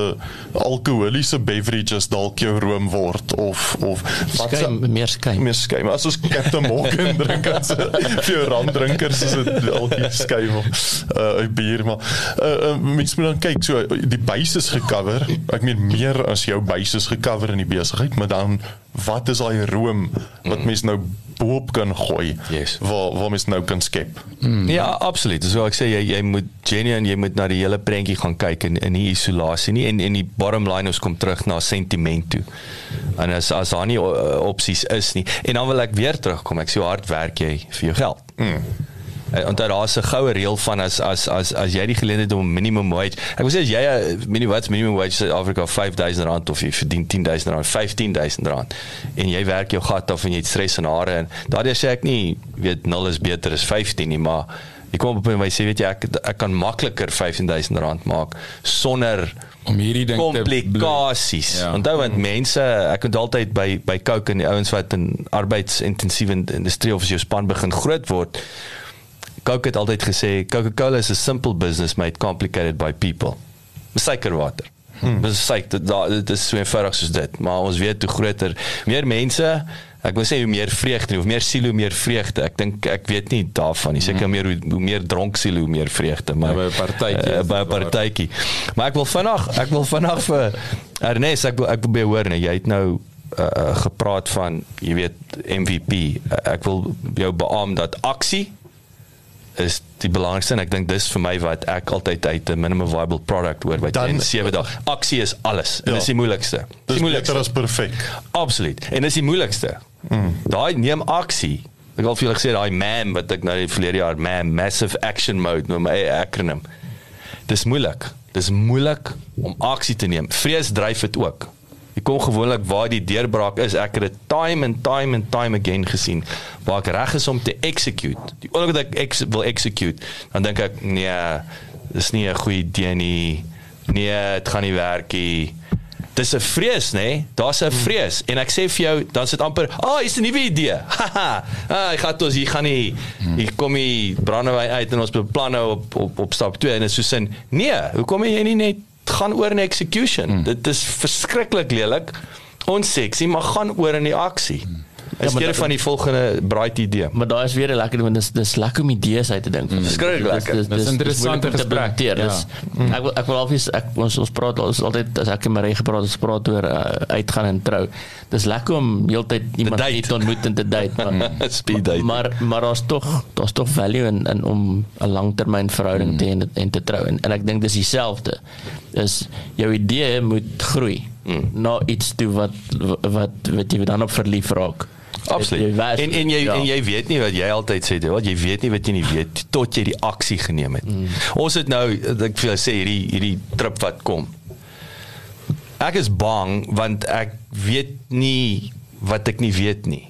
alkoholiese beverages dalk jou room word of of wat Skyn meer skyn. meer skuim. As ons Captain Morgan [laughs] drink as vir jou randdrinkers is dit altyd skuim of uh, 'n bier maar uh, uh, mens moet dan kyk so die buis is gecover. Ek meen meer as jou buis is gecover in die besigheid, maar dan wat is daai room wat mens nou boop kan gooi Yes. waar waar mens nou kan skep. Mm. Ja, absoluut. Dis wat ek sê jy jy moet genuine jy moet na die hele prentjie gaan kyk in in nie isolasie nie en en die bottom line ons kom terug na sentiment toe. En as as daar nie uh, opsies is nie en dan wil ek weer terugkom. Ek sê hoe hard werk jy vir jou geld? Mm. En daar daar's 'n goue reël van as as as as jy die geleentheid om minimum wage. Ek wil sê as jy 'n minimum wage minimum wage in Suid-Afrika R5000 of jy verdien R10000 R15000 en jy werk jou gat af en jy het stres en hare en daardie sê ek nie weet 0 is beter as 15 nie, maar jy kom op 'n punt waar jy sê weet jy ek ek kan makliker R15000 maak sonder om hierdie ding komplikasies. Ja. Ja. Onthou want mense, ek het altyd by by Coke en die ouens wat in arbeidsintensiewe industrie of as jou span begin groot word. Coke het altyd gesê Coca-Cola is a simple business made complicated by people. Suikerwater. Hmm. Dis suiker dit is so eenvoudig soos dit, maar ons weet hoe groter meer mense Ek wil sê hoe meer vreugde of meer siel hoe meer vreugde. Ek dink ek weet nie daarvan nie. Seker meer hoe, hoe meer dronk siel hoe meer vreugde, maar Ja, by 'n partytjie uh, by 'n dit partytjie. Maar ek wil vinnig, ek wil vinnig vir Ernest, ek wil ek wil by hoor, nee, jy het nou uh, gepraat van, jy weet, MVP. Ek wil jou beamoen dat aksie is die belangrikste en ek dink dis vir my wat ek altyd uit 'n minimum viable product hoor Dan- 10 7 dae. Aksie is alles. En Ja. dis die moeilikste. Dis die moeilikste. as perfek. Absoluut. En dis die moeilikste. Mm. Daai neem aksie. Ek wil vir julle gesê daai MAM wat ek nou die verlede jaar MAM Massive Action Mode noem, 'n akroniem. Dis moeilik. Dis moeilik om aksie te neem. Vrees dryf dit ook. Jy kom gewoonlik waar die deurbraak is. Ek het dit time and time and time again gesien waar ek reg is om te execute. Die oomblik wat ek ex wil execute, dan dink ek nee, dis nie 'n goeie idee nie. Nee, dit gaan nie werk nie. Dis 'n vrees, nê? Nee? Daar's 'n vrees en ek sê vir jou, dan sit amper, "Ah, oh, is 'n nuwe idee." [laughs] Haha. ah, ek gaan ons hier gaan nie hier kom jy brandewyn uit en ons beplan nou op op op stap 2 en dit is so sin. Nee, hoekom jy nie net gaan oor in execution? Hmm. Dit is verskriklik lelik. Onseksie, maar gaan oor in die aksie. Hmm. Is ja, jy van die volgende bright idee? Maar daar is weer 'n lekker want dis dis lekker om idees uit te dink. Mm. Skryf lekker. Dis, dis, dis interessante gesprek. Ja. Dis, mm. Ek wil ek wil alwees ek ons ons praat ons altyd as ek en Marie gepraat ons praat oor uh, uitgaan en trou. Dis lekker om heeltyd iemand te ontmoet en te date. Maar [laughs] speed date. Maar maar daar's tog daar's tog value in in om 'n langtermyn verhouding mm. te en, en te trou en, en ek dink dis dieselfde. Dis jou idee moet groei. Mm. Nou iets toe wat wat wat jy dan op verlief raak. Absoluut. En en jy ja. en jy weet nie wat jy altyd sê dit wat jy weet nie wat jy nie weet tot jy die aksie geneem het. Mm. Ons het nou ek vir jou sê hierdie hierdie trip wat kom. Ek is bang want ek weet nie wat ek nie weet nie.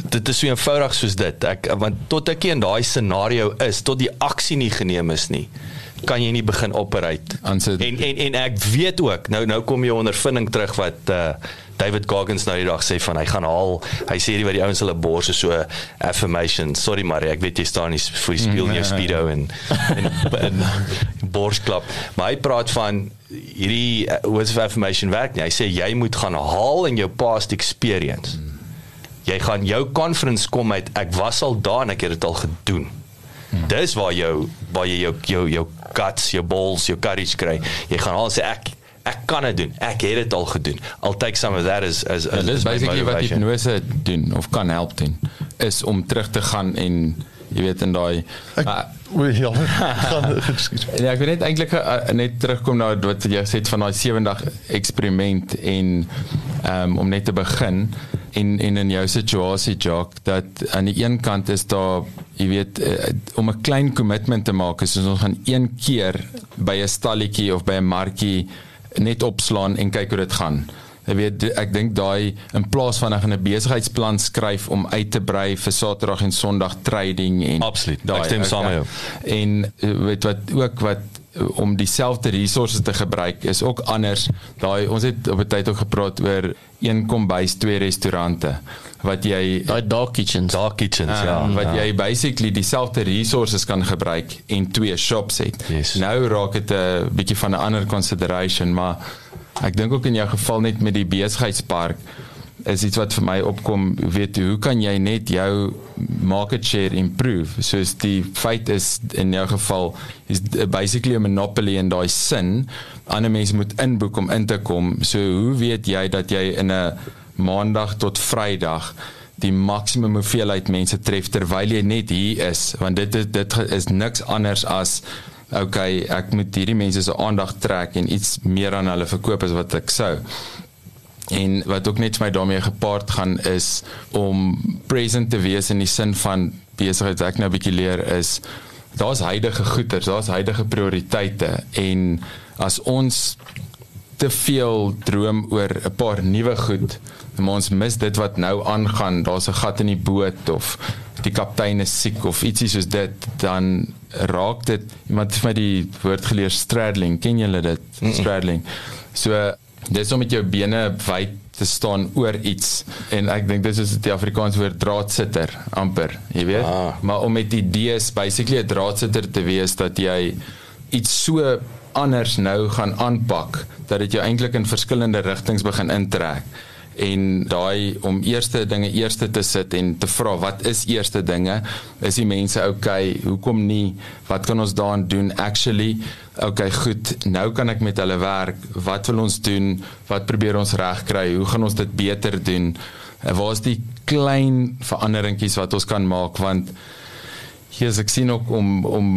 Dit is so eenvoudig soos dit. Ek want tot ek in daai scenario is, tot die aksie nie geneem is nie kan jy nie begin operate. En en en ek weet ook nou nou kom jy ondervinding terug wat uh David Goggins nou die dag sê van hy gaan haal. Hy sê die wat die ouens hulle borse so affirmation. Sorry maar ek weet jy staan nie vir die speel nie speedo en en, en borsklap. Maar hy praat van hierdie uh, words of affirmation werk nie. Hy sê jy moet gaan haal in jou past experience. Jy gaan jou conference kom uit ek was al daar en ek het dit al gedoen. Dis waar jou waar jy jou jou jou guts jou balls jou courage kry. Jy gaan al sê ek ek kan dit doen. Ek het dit al gedoen. I'll take some of that as as, as ja, dis basically wat hipnose doen of kan help doen is om terug te gaan en jy weet in daai o ja [laughs] gaan ekskuus. Ja, ek wil net eintlik uh, net terugkom na wat jy gesê het van daai 7 dag eksperiment en um, om net te begin in in 'n jou situasie Jock dat aan die een kant is daar jy weet uh, om 'n klein commitment te maak is ons gaan een keer by 'n stalletjie of by 'n markie net opslaan en kyk hoe dit gaan. Jy weet ek dink daai in plaas van ek 'n besigheidsplan skryf om uit te brei vir Saterdag en Sondag trading en Absoluut. Daai stem saam met jou. En eh, weet wat ook wat om dieselfde resources te gebruik is ook anders. Daai ons het op 'n tyd ook gepraat oor een kombuis, twee restaurante wat jy daai dark kitchens, dark kitchens uh, ja, wat ja. jy basically dieselfde resources kan gebruik en twee shops het. Yes. Nou raak dit 'n bietjie van 'n ander consideration, maar ek dink ook in jou geval net met die besigheidspark is iets wat vir my opkom, weet jy, hoe kan jy net jou market share improve? Soos die feit is in jou geval is basically 'n monopoly in daai sin. Ander mense moet inboek om in te kom. So hoe weet jy dat jy in 'n maandag tot vrydag die maksimum hoeveelheid mense tref terwyl jy net hier is want dit is dit is niks anders as okay ek moet hierdie mense se aandag trek en iets meer aan hulle verkoop as wat ek sou en wat ook net vir my daarmee gepaard gaan is om present te wees in die sin van besigheid ek nou 'n bietjie leer is daar's huidige goeder daar's huidige prioriteite. En as ons te veel droom oor 'n paar nuwe goed maar ons mis dit wat nou aangaan. Daar's 'n gat in die boot of die kaptein is siek of ietsie soos dit dan raak dit iemand het my die woord geleer straddling. Ken julle dit? Straddling. So dis om met jou bene wyd te staan oor iets. En ek dink dis is die Afrikaans woord draadsitter amper jy weet? Ah. maar om met idees basically 'n draadsitter te wees dat jy iets so anders nou gaan aanpak dat dit jou eintlik in verskillende rigtings begin intrek en daai om eerste dinge eerste te sit en te vra wat is eerste dinge? Is die mense okay? Hoekom nie? Wat kan ons daaraan doen? Actually okay goed nou kan ek met hulle werk. Wat wil ons doen? Wat probeer ons regkry? Hoe gaan ons dit beter doen? Waar is die klein veranderingkies wat ons kan maak? Want hier is ek sien ook om om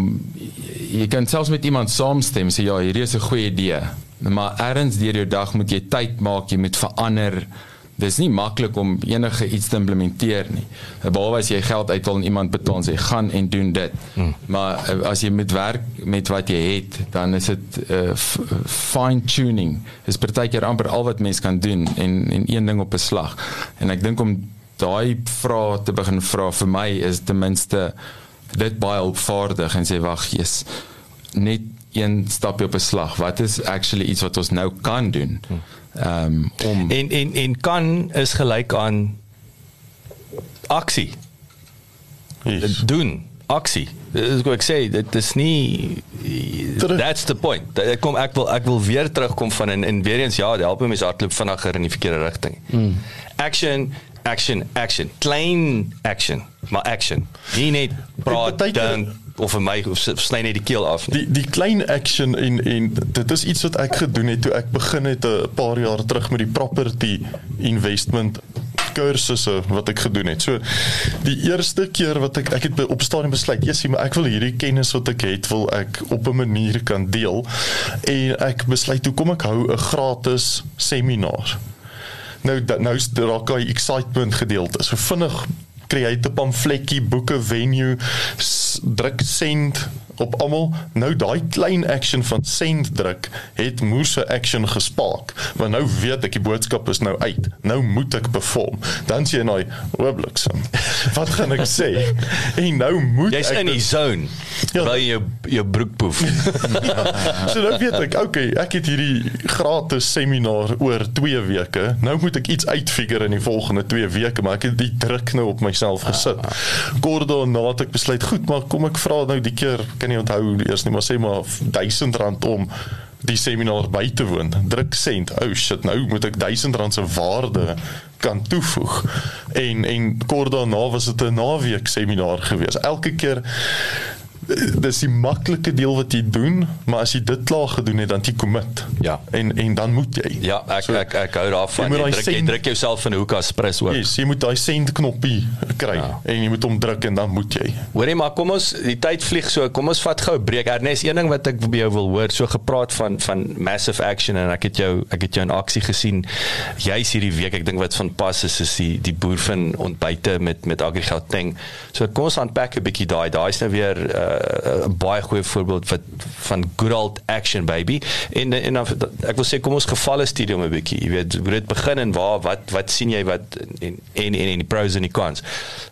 jy kan selfs met iemand saamstem sê ja hierdie is 'n goeie idee. Maar erns deur jou dag moet jy tyd maak jy moet verander dis nie maklik om enige iets te implementeer nie. Behalwe as jy geld uithaal en iemand betaal en sê gaan en doen dit. Hmm. Maar uh, as jy met werk met wat jy het, dan is dit uh, fine tuning. Dis partykeer amper al wat mens kan doen en en een ding op 'n slag. En ek dink om daai vrae te begin vra vir my is ten minste dit baie opvaardig en sê wag, jy's net een stapie op 'n slag. Wat is actually iets wat ons nou kan doen? Ehm um, om en en en kan is gelyk aan aksie. Yes. Doen aksie. Dis wat ek sê, dit is nie that's the point. Ek kom ek wil ek wil weer terugkom van en en weer eens ja, help my mense hardloop vinniger in die verkeerde rigting. Mm. Action action action klein action maar action nie net praat dink of vir my sny net die keel af nie. Die die klein action en en dit is iets wat ek gedoen het toe ek begin het 'n paar jaar terug met die property investment kursusse wat ek gedoen het. So die eerste keer wat ek ek het op stadium besluit, sien maar ek wil hierdie kennis wat ek het wil ek op 'n manier kan deel en ek besluit hoe kom ek hou 'n gratis seminar. Nou nou raak hy excitement gedeelte. So vinnig hy 'n pamfletjie, boeke, venue, druk send op almal. Nou daai klein action van send druk het moerse action gespaak. Want nou weet ek die boodskap is nou uit. Nou moet ek perform. Dan sien jy oobliksem. [laughs] Wat gaan ek sê? En nou moet Jy's in die zone. Ja. By jou jou broekpoef. [laughs] so nou weet ek, okay, ek het hierdie gratis seminar oor 2 weke. Nou moet ek iets uitfigure in die volgende 2 weke, maar ek het die druk nou op myself gesit. Kort daarna het ek besluit, goed, maar kom ek vra nou die keer kan nie onthou eers nie, maar sê maar R1000 om die seminar by te woon. Druk sent. O oh shit, nou moet ek R1000 se waarde kan toevoeg. En en kort daarna was dit 'n naweek seminar gewees. Elke keer dis die maklike deel wat jy doen, maar as jy dit klaar gedoen het, dan jy commit. Ja. En en dan moet jy. Ja, ek so, ek ek hou daarvan. Jy, jy druk send, jy druk jouself in 'n hoek as press ook. Yes, jy moet daai send knoppie kry ja. en jy moet hom druk en dan moet jy. Hoorie, maar kom ons die tyd vlieg so. Kom ons vat gou 'n breek. Ernest, een ding wat ek by jou wil hoor, so gepraat van van massive action en ek het jou ek het jou in aksie gesien. Jy's hierdie week, ek dink wat van pas is is die die boer van ontbyte met met AgriGauteng. So kom ons unpack 'n bietjie daai. Daai's nou weer uh, uh, baie goeie voorbeeld wat van good old action baby en en ek wil sê kom ons gevalle studium 'n bietjie jy weet hoe dit begin en waar wat wat sien jy wat en en en die pros en die cons.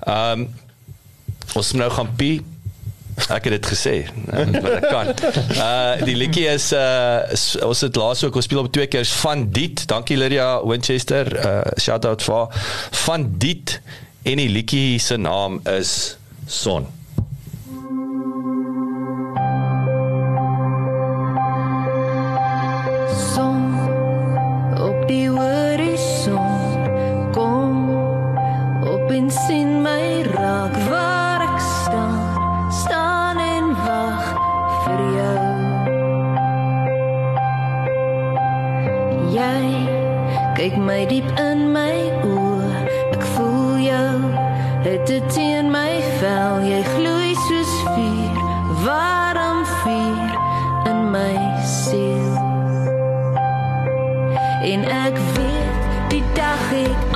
Ehm um, ons nou gaan pie ek het dit gesê [laughs] wat ek kan. Uh die liedjie is uh ons het laas ook ons speel op twee keer van dit. Dankie Lydia Winchester. Uh shout out vir van dit en die liedjie se naam is Son. Kyk my diep in my oë. Ek voel jou. Het dit in my vel. Jy gloei soos vuur warm vuur in my siel. En ek weet die dag het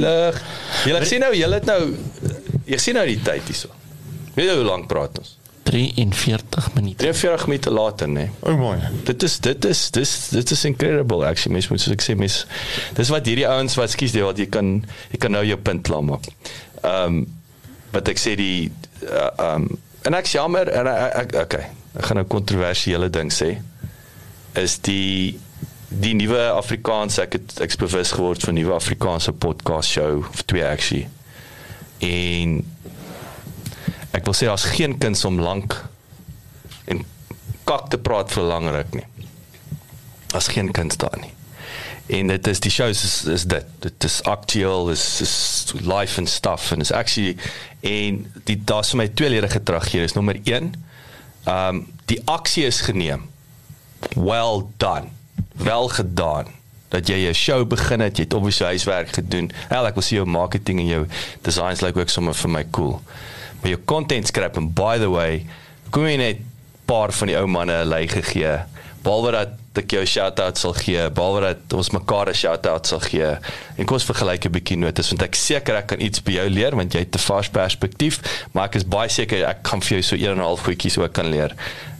Die lug. Julle sien nou, julle het nou jy sien nou die tyd hierso. Weet jy hoe lank praat ons? 43 minute. 43 minute later, nê. Nee. O my. Dit is dit is dis dit is incredible actually mens moet soos ek sê mens dis wat hierdie ouens wat skus jy wat jy kan jy kan nou jou punt klaar maak. Ehm um, wat ek sê die uh, ehm um, en ek jammer en ek, ek okay, ek gaan nou kontroversiële ding sê is die die nuwe Afrikaans ek het ek's bewus geword van nuwe Afrikaanse podcast show of twee actually. En ek wil sê daar's geen kuns om lank en kak te praat vir lang ruk nie. Daar's geen kuns daar nie. En dit is die shows is is dit. Dit is aktueel, is is life and stuff en is actually en die daar's vir my twee ledige terug hier is nommer 1. Ehm um, die aksie is geneem. Well done. Wel gedaan dat jy jou show begin het, jy het obviously huiswerk gedoen. Hel, ek wil sien jou marketing en jou designs lyk like ook sommer vir my cool. Maar jou content scrap and by the way, kom jy net paar van die ou manne 'n lei gegee. Behalwe dat ek jou shout-out sal gee, behalwe dat ons mekaar 'n shout-out sal gee. En kom ons vergelyk 'n bietjie notas want ek seker ek kan iets by jou leer want jy het 'n vars perspektief, maar ek is baie seker ek kan vir jou so 1 en 'n half goedjies ook kan leer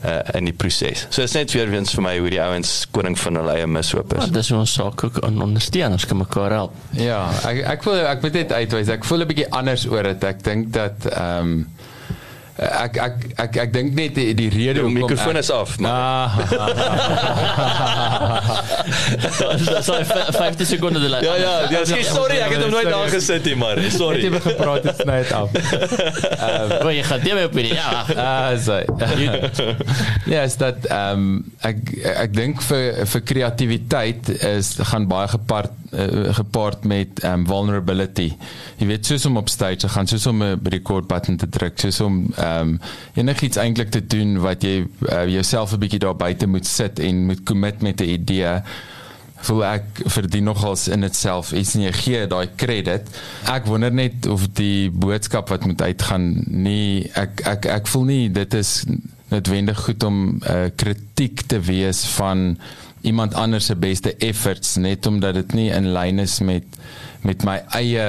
uh, in die proses. So dit is net weer eens vir my hoe die ouens koning van hulle eie mishoop is. Maar dis ons saak ook aan ondersteun, ons kan mekaar help. Ja, ek ek voel ek moet net uitwys. Ek voel 'n bietjie anders oor dit. Ek dink dat ehm um, ek ek ek ek dink net die, die rede hoekom mikrofoon is af, man. Dis so 50 sekondes die Ja ja, ja, skielik sorry, ek het hom nooit daar gesit nie, maar Sorry. Het jy begin praat het sny dit af. [laughs] Wil jy gaan dit op hierdie? Ja. Ah, so. [laughs] ja, is dat ehm um, ek ek dink vir vir kreatiwiteit is gaan baie gepaard uh, gepaard met um, vulnerability. Jy weet soos om op stage te gaan, soos om 'n record button te druk, soos om um, enigiets eintlik te doen wat jy uh, jouself 'n bietjie daar buite moet sit en moet commit met 'n idee voel ek verdien nogals in itself iets en jy gee daai credit. Ek wonder net of die boodskap wat moet uitgaan nie ek ek ek voel nie dit is noodwendig goed om uh, kritiek te wees van iemand anders se beste efforts net omdat dit nie in lyn is met met my eie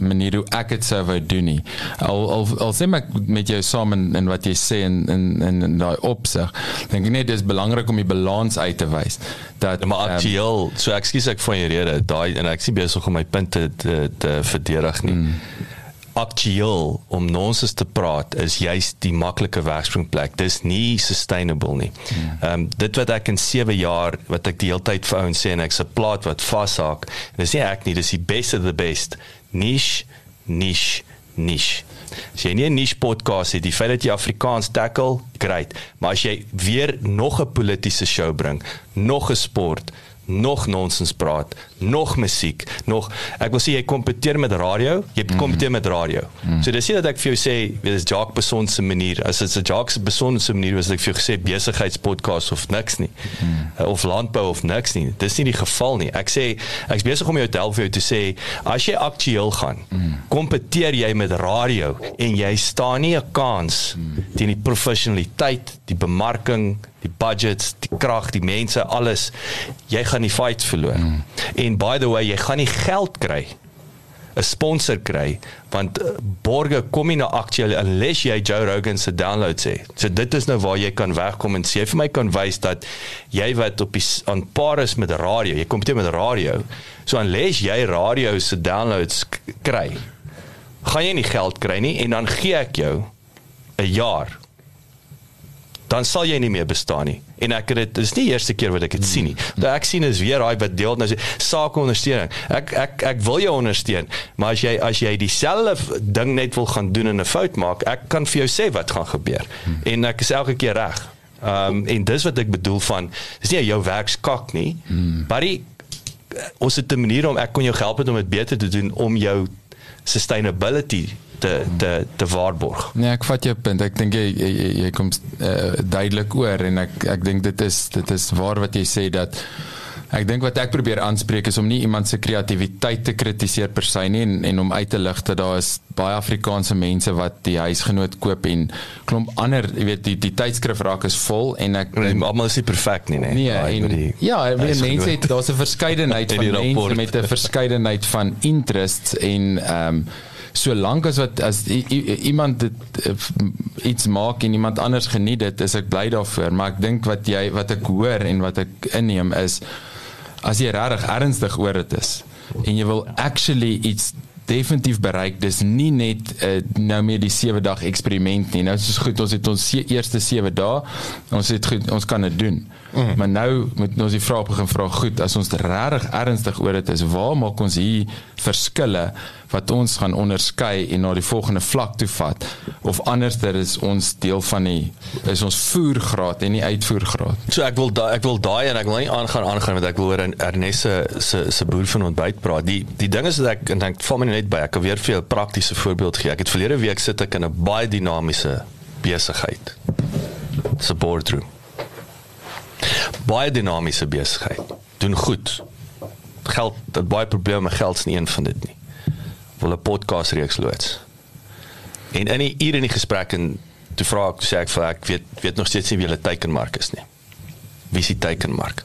manier hoe ek dit sou wou doen nie. Al al al sê ek met jou saam in, in wat jy sê in in in, in daai opsig. Dink ek net dis belangrik om die balans uit te wys dat Ja, maar ehm, aktueel, so ekskuus ek van jou rede, daai en ek is besig om my punte te te verdedig nie. Mm. Aktueel om nonsens te praat is juist die maklike wegspringplek. Dis nie sustainable nie. Ehm um, dit wat ek in 7 jaar wat ek die hele tyd vir ouens sê en ek's 'n plaat wat vashaak. Dis nie ek nie, dis die best of the best. Niche, niche, niche. As jy nie 'n niche podcast het, die feit dat jy Afrikaans tackle, great. Maar as jy weer nog 'n politieke show bring, nog 'n sport, nog nonsens praat, nog musiek, nog ek wil sê jy kompeteer met radio, jy kompeteer met radio. So dis nie dat ek vir jou sê weet dis Jacques Beson se manier, as dit 'n Jacques Beson se manier was ek vir jou gesê besigheidspodcast of niks nie. Uh, of landbou of niks nie. Dis nie die geval nie. Ek sê ek's besig om jou te help vir jou te sê as jy aktueel gaan, kompeteer jy met radio en jy staan nie 'n kans teen die professionaliteit, die bemarking, die budgets, die krag, die mense, alles. Jy gaan die fight verloor. Mm. En by the way, jy gaan nie geld kry 'n sponsor kry want uh, borge kom nie na aktueel unless jy Joe Rogan se downloads het. So dit is nou waar jy kan wegkom en sê vir my kan wys dat jy wat op die aan paar is met radio, jy kompeteer met radio. So unless jy radio se downloads kry, gaan jy nie geld kry nie en dan gee ek jou 'n jaar dan sal jy nie meer bestaan nie. En ek het dit dis nie die eerste keer wat ek dit sien nie. Dat ek sien is weer daai wat deel nou sê sake ondersteuning. Ek ek ek wil jou ondersteun, maar as jy as jy dieselfde ding net wil gaan doen en 'n fout maak, ek kan vir jou sê wat gaan gebeur. En ek is elke keer reg. Ehm um, en dis wat ek bedoel van dis nie jou werkskak nie. Buddy ons het 'n manier om ek kon jou help om dit beter te doen om jou sustainability te te te waarborg. Nee, ek vat jou punt. Ek dink jy jy, jy, kom uh, duidelik oor en ek ek dink dit is dit is waar wat jy sê dat ek dink wat ek probeer aanspreek is om nie iemand se kreatiwiteit te kritiseer per se nie en en om uit te lig dat daar is baie Afrikaanse mense wat die huisgenoot koop en klomp ander, jy weet, die die tydskrif raak is vol en ek Nee, almal is nie perfek nie, nee. Nee, Daai en, die ja, weet mense het daar's 'n verskeidenheid [laughs] van mense rapport. met 'n verskeidenheid van interests en ehm um, solank as wat as i, i, iemand dit uh, iets maak en iemand anders geniet dit, is ek bly daarvoor, maar ek dink wat jy wat ek hoor en wat ek inneem is as jy regtig ernstig oor dit is en jy wil actually iets definitief bereik dis nie net uh, nou meer die 7 dag eksperiment nie nou is goed ons het ons se eerste 7 dae ons het goed ons kan dit doen mm. maar nou moet ons die vraag begin vra goed as ons regtig ernstig oor dit is waar maak ons hier verskille wat ons gaan onderskei en na die volgende vlak toe vat of anderster is ons deel van die is ons voergraad en nie uitvoergraad So ek wil daai ek wil daai en ek wil nie aangaan aangaan want ek wil oor in Ernesse se se boer van ontbyt praat. Die die ding is dat ek en ek val my net by ek kan weer vir jou 'n praktiese voorbeeld gee. Ek het verlede week sit ek in 'n baie dinamiese besigheid. Se boardroom. Baie dinamiese besigheid. Doen goed. Geld, baie probleme geld is nie een van dit nie. Wil 'n podcast reeks loods. En in die uur in die gesprek en toe vra ek sê ek vir ek weet weet nog steeds nie wie hulle teikenmark is nie. Wie is die teikenmark?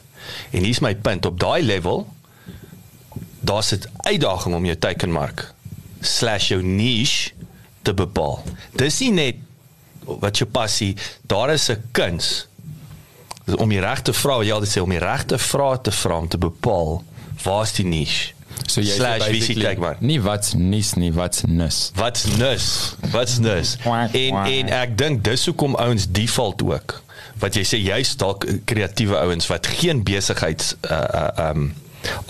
En hier's my punt op daai level daar's dit uitdaging om jou teikenmark slash jou niche te bepaal. Dis nie net wat jou passie, daar is 'n kuns om die regte vrae, jy altyd sê om die regte vrae te vra om te bepaal waar's die niche. So jy slash is die teikenmark? nie wat's nuus nie wat's nus Wat's nus? Wat's nus? En en ek dink dis hoekom ouens default ook. Wat jy sê jy's dalk kreatiewe ouens wat geen besigheids uh uh um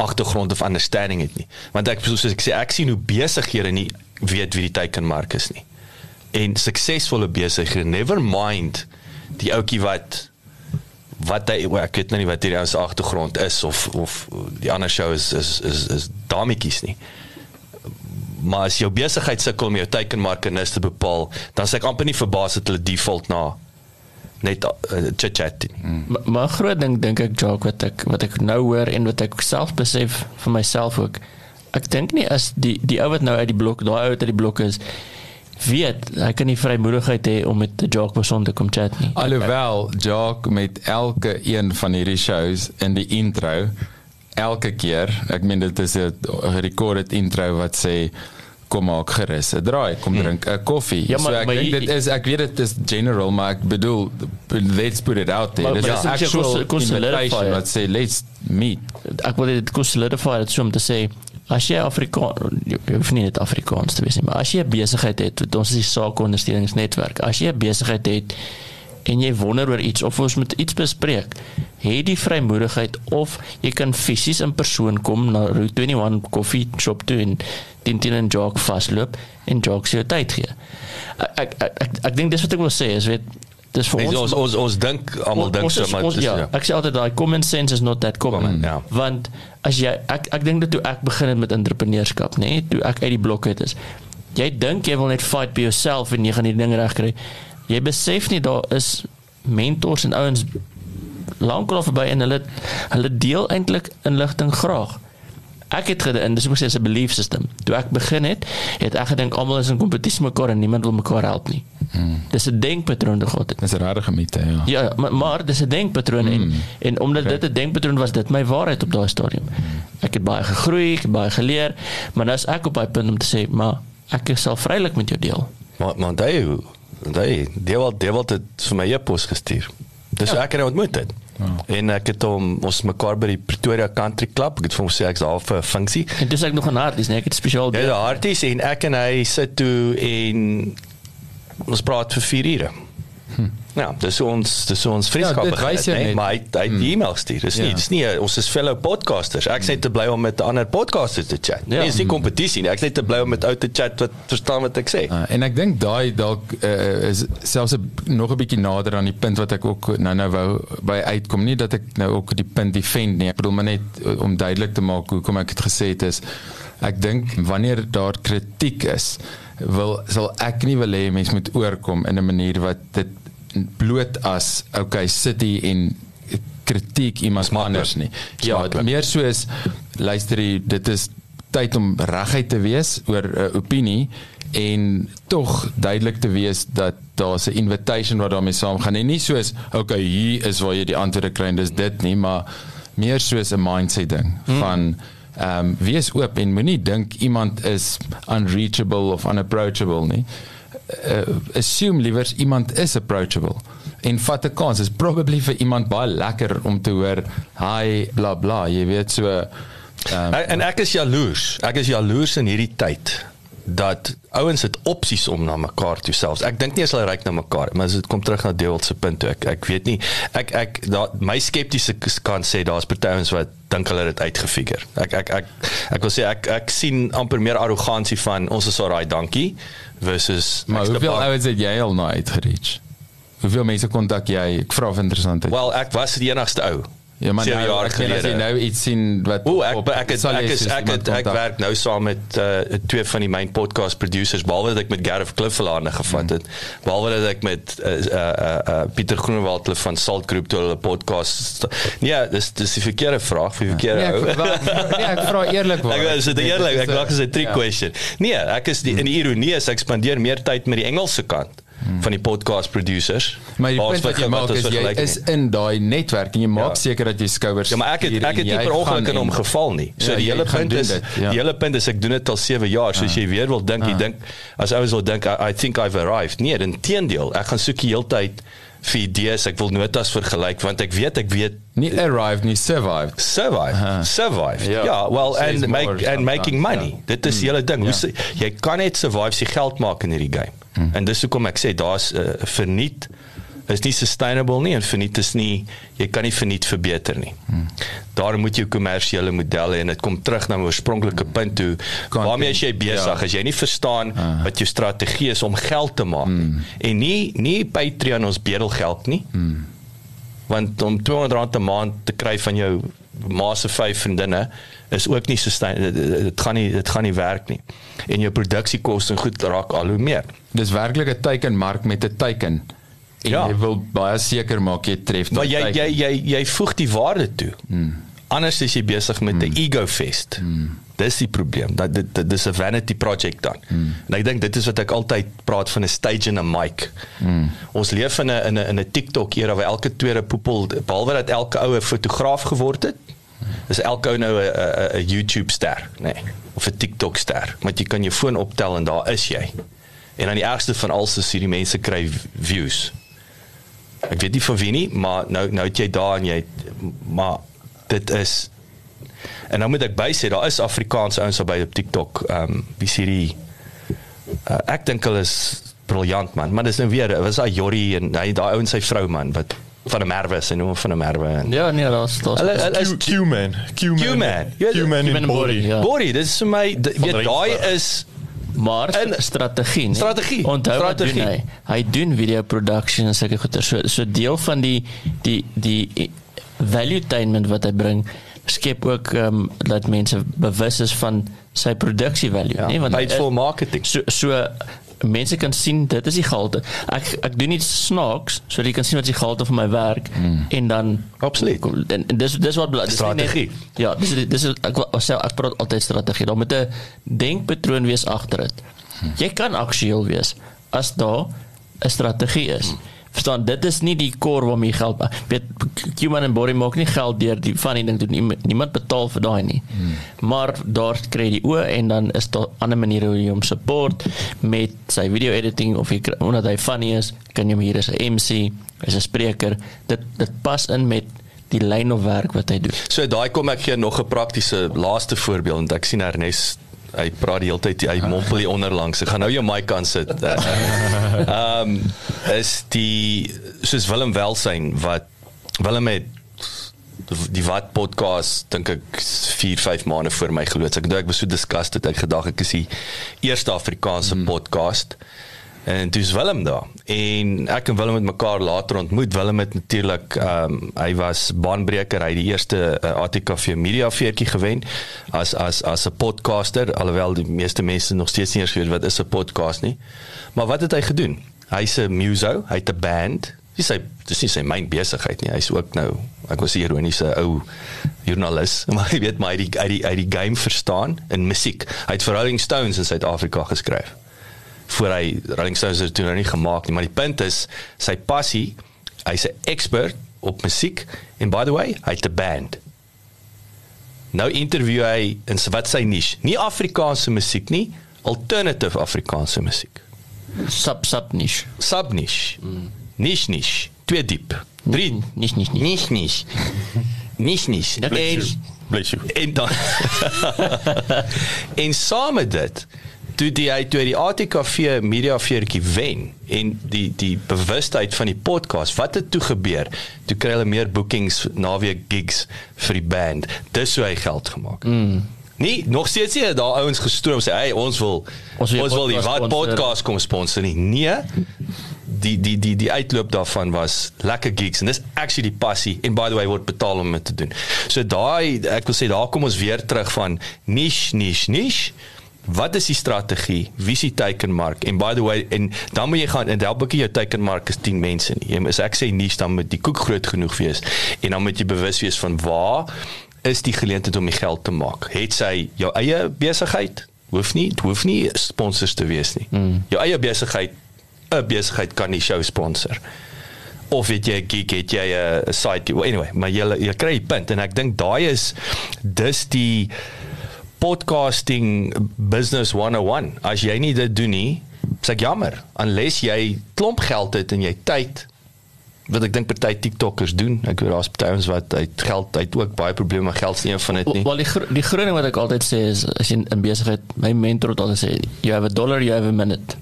agtergrond of understanding het nie. Want ek soos ek sê ek sien hoe besighede nie weet wie die teikenmark is nie. En suksesvolle besighede never mind die ouetjie wat wat hy ek weet nou nie wat hierdie ou se agtergrond is of of die ander show is is is, is dametjies nie maar as jou besigheid sukkel om jou teikenmarke nis te bepaal, dan sê ek amper nie verbaas dat hulle default na net uh, chit chat nie. Mm. Maar, maar groot ding dink ek Jock wat ek wat ek nou hoor en wat ek self besef vir myself ook. Ek dink nie as die die ou wat nou uit die blok, daai ou wat uit die blok is, weet hy kan nie vrymoedigheid hê om met 'n Jock persoon te kom chat nie. Alhoewel Jock met elke een van hierdie shows in die intro elke keer, ek meen dit is 'n gerekorde intro wat sê kom maak gerus 'n draai, kom drink 'n koffie. Ja, maar- so ek dink dit is ek weet dit is general, maar ek bedoel let's put it out there. Dit is actual kon- solidify wat sê let's meet. ek wil dit kon solidify dit so om te sê as jy Afrikaans hoef nie net Afrikaans te wees nie, maar as jy 'n besigheid het, ons is die sake ondersteuningsnetwerk. As jy 'n besigheid het en jy wonder oor iets of ons moet iets bespreek, het die vrymoedigheid of jy kan fisies in persoon kom na Route 21 koffie shop toe en Tintin en Jock vasloop en Jock se tyd gee. Ek ek ek, ek, ek dink dis wat ek wil sê is weet dis vir Ons ons ons ons, ons dink almal dink so maar ons, dis ja, ja. ek sê altyd daai common sense is not that common. Common, ja. Want as jy ek ek dink dat toe ek begin het met entrepreneurskap, nê, nee, toe ek uit die blok uit is. Jy dink jy wil net fight by jouself en jy gaan die ding regkry. Jy besef nie daar is mentors en ouens lankal al verby en hulle hulle deel eintlik inligting graag. Ek het gedink dis moet sê 'n belief system. Toe ek begin het, het ek gedink almal is in kompetisie mekaar en niemand wil mekaar help nie. Dis 'n denkpatroon te God. Dis 'n rare gemiete, ja. Ja, maar, maar dis 'n denkpatroon mm. en en omdat okay. dit 'n denkpatroon was, dit my waarheid op daai stadium. Ek het baie gegroei, ek het baie geleer, maar nou is ek op daai punt om te sê, maar ek sal vrylik met jou deel. Maar maar daai daai deel deel het vir my 'n pos gestuur. Dis ja. ek het hom ontmoet het. Ja. En ek het hom ons mekaar by die Pretoria Country Club, ek het vir hom sê ek's daar vir 'n funksie. En dis ek nog 'n harties, nee, ek het spesiaal Ja, harties en ek en hy sit toe en ons praat vir 4 ure. Hm. Ja, dis ons dis ons vriendskap Ja, dit wys jy nee, net. maar hy hy Hmm. mm. e-mail stuur. Dis Ja. nie dis nie eh, ons is fellow podcasters. Ek sê te bly om met ander podcasters te chat. Ja. Ja. Nee, dis nie kompetisie nie. Ek sê te bly om met ou te chat wat verstaan wat ek sê. Uh, en ek dink daai dalk uh, is selfs 'n nog 'n bietjie nader aan die punt wat ek ook nou nou wou by uitkom nie dat ek nou ook die punt defend nie. Ek bedoel maar net uh, om duidelik te maak hoekom ek dit gesê het is ek dink wanneer daar kritiek is wil sal ek nie wil hê mense moet oorkom in 'n manier wat dit bloot as okay City en kritiek iemand anders nie. Ja, maklik. meer soos luister jy dit is tyd om reguit te wees oor 'n uh, opinie en tog duidelik te wees dat daar's 'n invitation wat daarmee saamgaan en nie soos okay hier is waar jy die antwoorde kry en dis dit nie maar meer soos 'n mindset ding hmm. van ehm um, wees oop en moenie dink iemand is unreachable of unapproachable nie uh, assume liewer iemand is approachable en vat 'n kans is probably vir iemand baie lekker om te hoor hi bla bla jy weet so um, En, en ek is jaloers. Ek is jaloers in hierdie tyd dat ouens het opsies om na mekaar toe selfs. Ek dink nie as hulle ryk na mekaar, maar as dit kom terug na Dewald se punt toe. Ek ek weet nie ek ek da, my skeptiese kan sê daar's party ouens wat dink hulle het dit uitgefigure. Ek ek ek ek wil sê ek ek sien amper meer arrogansie van ons is alraai, dankie versus maar hoeveel ouens het jy al nou uitgereach? Hoeveel mense kontak jy? Ek vra of interessant is. Wel, ek was die enigste ou. Ja maar sewe nou, jaar meen, as jy gelede. nou iets sien wat O, ek op- ek het, ek is ek het, ek werk nou saam met uh, twee van die main podcast producers behalwe dat ek met Gareth Cliffelaar gevat het behalwe dat ek met uh, uh, uh, Pieter Groenewald hulle van Salt Group toe hulle podcast nee dis dis die verkeerde vraag vir die verkeerde nee ou ek, wel, [laughs] nee ek vra eerlik Ek is dit Nee, eerlik, ek dink dit is 'n trick ja. question. Nee, ek is die in die ironie is ek spandeer meer tyd met die Engelse kant van die podcast producers. Hmm. Maar die punt wat jy maak is jy is in daai netwerk en jy maak Ja. seker dat jy skouers Ja, maar ek het ek het nie per ongeluk in hom geval nie. So Ja, die hele punt is dit, ja. die hele punt is ek doen dit al 7 jaar. So as jy weer wil dink, jy dink as ouens wil dink I, I think I've arrived. Nee, inteendeel, ek gaan soek die hele tyd vir idees. Ek wil notas vergelyk want ek weet ek weet nie arrived nie survived survive Aha. survive Ja. ja, ja well Says and more make and making sometimes, money ja. dit is die hele ding Ja. hoe se- jy kan net survive as jy geld maak in hierdie game en dis hoekom ek sê daar's uh, verniet is nie sustainable nie en verniet is nie jy kan nie verniet verbeter nie. Daar moet jy kommersiële modelle en dit kom terug na my oorspronklike punt toe. Content, Waarmee is jy besig? ja. As jy nie verstaan wat jou strategie is om geld te maak en nie nie Patreon ons bedelgeld nie. Want om R200 'n maand te kry van jou ma se vyf vriendinne is ook nie sustain dit, gaan nie dit gaan nie werk nie. En jou produksiekoste en goed raak al hoe meer. dis werklik 'n teikenmark met 'n teiken en Ja. jy wil baie seker maak jy tref Maar daai jy teiken. jy jy jy voeg die waarde toe. Hmm. Anders is jy besig met 'n hmm. ego fest. Hmm. Dis die probleem. Dat dit, dit dis 'n vanity project dan. Hmm. En ek dink dit is wat ek altyd praat van 'n stage en 'n mic. Hmm. Ons leef in 'n in 'n in 'n TikTok era waar elke tweede poepel behalwe dat elke ou 'n fotograaf geword het, is elke ou nou 'n 'n YouTube ster, nê, nee, of 'n TikTok ster. Want jy kan jou foon optel en daar is jy. En dan die ergste van alles is hierdie mense kry views. Ek weet nie van wie nie, maar nou nou het jy daar en jy maar dit is en nou moet ek by sê daar is Afrikaanse ouens albei op TikTok. Ehm um, wie sê die uh, ek dink hulle is briljant man, maar dis nou weer was daai Jorrie en hy daai ou en sy vrou man wat van 'n Merwe, sy noem van 'n Merwe. En, Ja, nee, daar's daar's Hulle is Q- Q-man. Q-man. Q-man. Ja, in body. body, ja. Dis vir my d- weet daai is maar En- en, strategie, nee. Strategie, Onthou wat doen strategie. hy? Hy doen video production en sulke goeie. So so deel van die die die valuetainment wat hy bring skep ook ehm um, dat mense bewus is van sy produksie value, ja, nee, want paid for marketing. so so mense kan sien dit is die gehalte. Ek ek doen iets snaaks sodat jy kan sien wat is die gehalte van my werk mm. en dan Absoluut. en, en dis dis wat dis nie net- Strategie. Ja, dis dis is ek sê ek praat altyd strategie. Daar moet 'n denkpatroon wees agter dit. Jy kan aktueel wees as daar 'n strategie is. Verstaan, dit is nie die core waarmee jy geld maak. Weet Human en Body maak nie geld deur die van die ding doen. Niemand, niemand betaal vir daai nie. Hmm. Maar daar kry jy oë en dan is daar ander maniere hoe jy hom support met sy video editing of jy omdat hy funny is, kan jy hom hier as 'n MC, as 'n spreker. Dit dit pas in met die lyn of werk wat hy doen. So daai kom ek gee nog 'n praktiese laaste voorbeeld want ek sien Ernest hy praat die hele tyd hy mompel hier onderlangs. Ek gaan nou jou mic aan sit. [laughs] Ehm um, is die soos Willem Welsyn wat Willem het die wat podcast dink ek 4 5 maande voor my geloods. Ek dink ek was so disgusted ek gedag ek is die eerste Afrikaanse mm. podcast. En dis Willem daar. En ek en Willem het mekaar later ontmoet. Willem het natuurlik ehm um, hy was baanbreker. Hy het die eerste uh, ATKV media veertjie gewen as as as 'n podcaster alhoewel die meeste mense nog steeds nie eers weet wat is 'n podcast nie. Maar wat het hy gedoen? Hy's 'n muso, hy het 'n band. Dis sy dis nie sy myn besigheid nie. Hy's ook nou ek was 'n ironiese ou joernalis, [laughs] maar jy weet maar hy die uit die uit die game verstaan in musiek. Hy het vir Rolling Stones in Suid-Afrika geskryf voor hy Rolling Stones het toe nou nie gemaak nie, maar die punt is sy passie, hy's 'n expert op musiek en by the way, hy het 'n band. Nou interview hy in wat sy niche, nie Afrikaanse musiek nie, alternative Afrikaanse musiek. Sub sub niche. Sub niche. Mm. Niche niche, twee diep. Drie Niche niche niche. niche niche. [laughs] Niche niche. Dat En Bless you. en dan [laughs] en saam met dit toe die hy toe die ATKV media veertjie wen en die die bewustheid van die podcast wat het toe gebeur? Toe kry hulle meer bookings naweek gigs vir die band. Dis hoe hy geld gemaak mm. Nee, nog steeds nie daar ouens gestroom sê hey ons wil Ons ons, wil die wat podcast kom sponsor nie. Nee die die die die uitloop daarvan was lekker gigs en dis actually die passie en by the way word betaal om dit te doen. So daai ek wil sê daar kom ons weer terug van niche niche niche Wat is die strategie? Wie is die teikenmark? En by the way, en dan moet jy gaan en help ek jou teikenmark is 10 mense nie. Jy as ek sê niche dan moet die koek groot genoeg wees en dan moet jy bewus wees van waar is die geleentheid om die geld te maak. Het sy jou eie besigheid? Hoef nie, dit hoef nie sponsors te wees nie. Mm. Jou eie besigheid 'n besigheid kan die show sponsor. Of weet jy 'n gig het jy 'n site anyway, maar jy jy kry die punt en ek dink daai is dis die podcasting business 101. As jy nie dit doen nie, sê ek jammer, unless jy klomp geld het en jy tyd wat ek dink party TikTokers doen. Ek weet daar's party ons wat uit geld uit ook baie probleme met geld een van dit nie. Wel die gro- die groot ding wat ek altyd sê is as jy in besigheid my mentor het altyd sê you have a dollar you have a minute.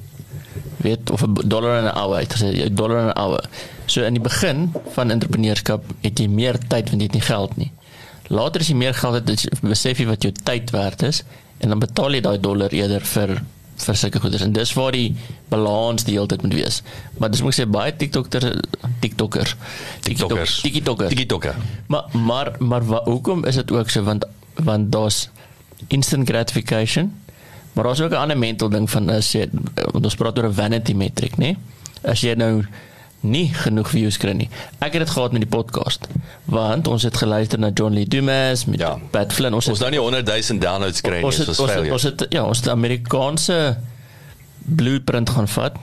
Weet of 'n dollar en 'n hour, hy het gesê jy dollar en 'n hour. So in die begin van entrepreneurskap het jy meer tyd want jy het nie geld nie. Later as jy meer geld het, besef jy wat jou tyd werd is en dan betaal jy daai dollar eerder vir vir sulke goederes en dis waar die balans die hele tyd moet wees. Maar dis moet ek sê baie TikToker TikToker TikTokers. TikTokers TikToker. Maar maar maar wa, hoekom is dit ook so want want daar's instant gratification. Maar daar's ook 'n ander mental ding van as jy want ons praat oor 'n vanity metric, né? As jy nou nie genoeg views kry nie. Ek het dit gehad met die podcast. Want ons het geluister na John Lee Dumas met Ja. Pat Flynn. Ons Ons het nou nie 100 000 downloads kry nie, ons het, was ons, het, failure. ons het ja, ons het Amerikaanse blueprint gaan vat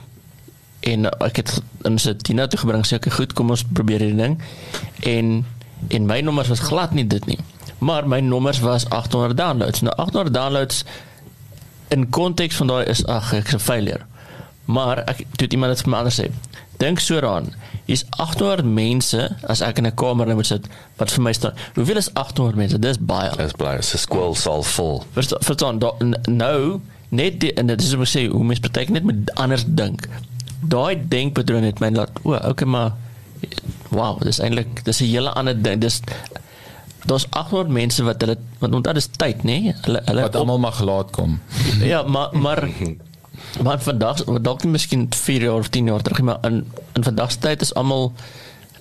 en ek het in sy Tina toe gebring sê ek goed kom ons probeer hierdie ding en en my nommers was glad nie dit nie maar my nommers was 800 downloads nou 800 downloads in konteks van daai is ag ek's 'n failure maar ek toe het iemand dit vir my anders sê dink so daaraan is 800 mense as ek in 'n kamer moet sit wat vir my staan hoeveel is 800 mense dis baie Dis bly, se skool sal vol. Verstaan, verstaan da, nou net die, en dit is om te sê hoe mens partyk net met anders dink. Daai denkpatroon het my laat o, okay maar wow, dis eintlik dis 'n hele ander ding. Dis daar's 800 mense wat hulle want onthou dis tyd, nê? Nee? Hulle hulle Wat almal mag laat kom. ja, maar maar [laughs] maar vandag dalk nie miskien 4 jaar of 10 jaar terug, nie, maar in in vandag se tyd is almal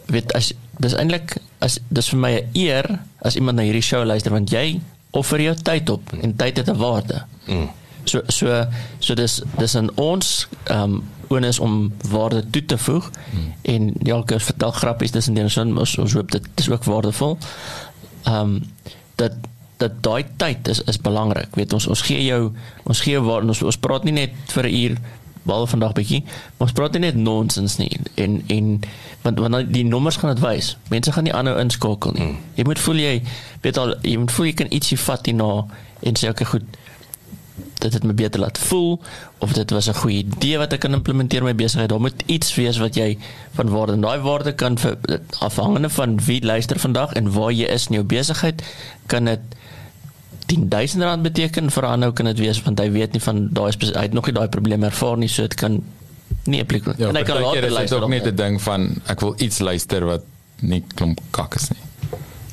weet as dis eintlik as dis vir my 'n eer as iemand na hierdie show luister want jy offer jou tyd op en tyd het 'n waarde. Mm. So so so dis dis in ons ehm um, onus om waarde toe te voeg hmm. en ja, ek vertel grappies tussen die ons, ons hoop dit is ook waardevol. Ehm um, dat dat daai tyd is is belangrik. Weet ons ons gee jou ons gee waar ons ons praat nie net vir 'n uur behalwe vandag bietjie. Maar ons praat nie net nonsens nie en en want want die nommers gaan dit wys. Mense gaan nie aanhou inskakel nie. Mm. Jy moet voel jy weet al jy moet voel jy kan ietsie vat hierna en sê okay goed dit het my beter laat voel of dit was 'n goeie idee wat ek kan implementeer my besigheid. Daar moet iets wees wat jy van waarde en daai waarde kan vir afhangende van wie luister vandag en waar jy is in jou besigheid kan dit 10000 rand beteken vir aanhou kan dit wees want hy weet nie van daai hy het nog nie daai probleem ervaar nie so dit kan nie applik Ja, en hy kan later is luister ook op- net 'n ding van ek wil iets luister wat nie klomp kak is nie.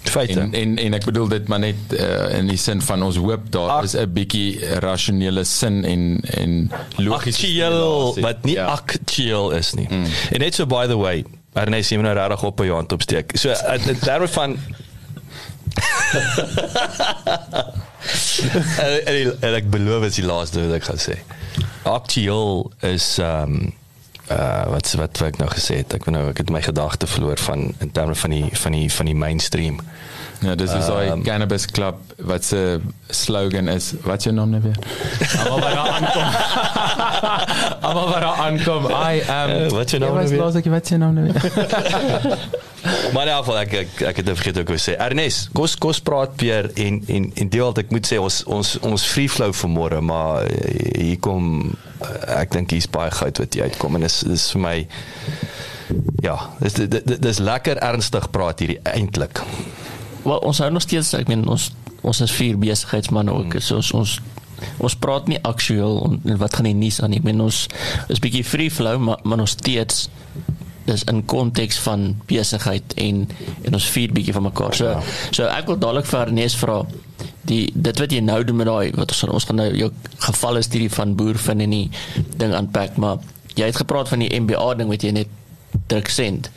Feite. En en en ek bedoel dit maar net uh, in die sin van ons hoop daar Ag. is 'n bietjie rasionele sin en en logiese wat nie Ja. aktueel is nie. Mm. En net so by the way, jy moet nou regtig op jou hand opsteek. So in terme van [laughs] en, en, en ek beloof dit is die laaste wat ek gaan sê. Aktueel is ehm um, uh wat wat wat ek nou gesê het. Ek weet nou ek het my gedagte verloor van in terme van die van die van die mainstream. Ja, dis is daai Ehm. cannabis club wat se slogan is. Wat jou naam nou weer? Almal wat daar aankom. [laughs] Almal wat daar aankom. I am Eh, wat jou naam Ja, nou weer? Wat wat jou naam nou weer? [laughs] Maar elk geval ek ek, ek het nou vergeet ook hoe sê. Ernest, kos kos praat weer en en en deel wat ek moet sê ons ons ons free flow vanmôre, maar eh, hier kom eh, ek dink hier's baie goud wat hier uitkom en dis dis vir my ja, dis dis dis lekker ernstig praat hierdie eintlik. Wel ons hou nog steeds ek meen ons ons is vier besigheidsmense ook so ons ons ons praat nie aktueel en wat gaan die nuus aan nie. ek meen ons is bietjie free flow maar maar nog steeds dis in konteks van besigheid en en ons vier bietjie van mekaar. So so ek wil dadelik vir Ernest vra die dit wat jy nou doen met daai wat ons ons gaan nou jou gevalle studie van boervin en die ding aanpak maar jy het gepraat van die MBA ding wat jy net druk send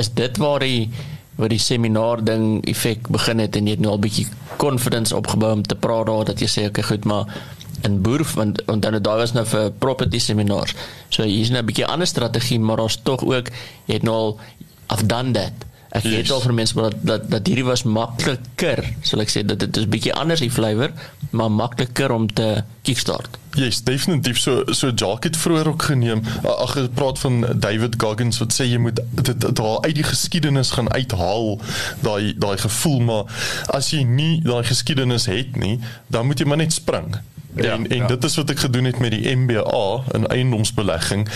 is dit waar die waar die seminar ding effek begin het en jy het nou al bietjie confidence opgebou om te praat daar dat jy sê okay goed maar in boer want want dan daai was nou vir property seminars. So hier's nou 'n bietjie ander strategie maar daar's tog ook jy het nou al I've done that. Ek yes. Yes. al vir mense maar dat dat, dat hierdie was makliker, sal ek sê dat dit is bietjie anders die flavour, maar makliker om te kickstart. Yes, definitief so so Jacques het vroeër ook geneem. Ag gepraat van David Goggins wat sê jy moet dit daar uit die geskiedenis gaan uithaal daai daai gevoel maar as jy nie daai geskiedenis het nie, dan moet jy maar net spring. Ja, en en ja. dit is wat ek gedoen het met die MBA in eiendomsbelegging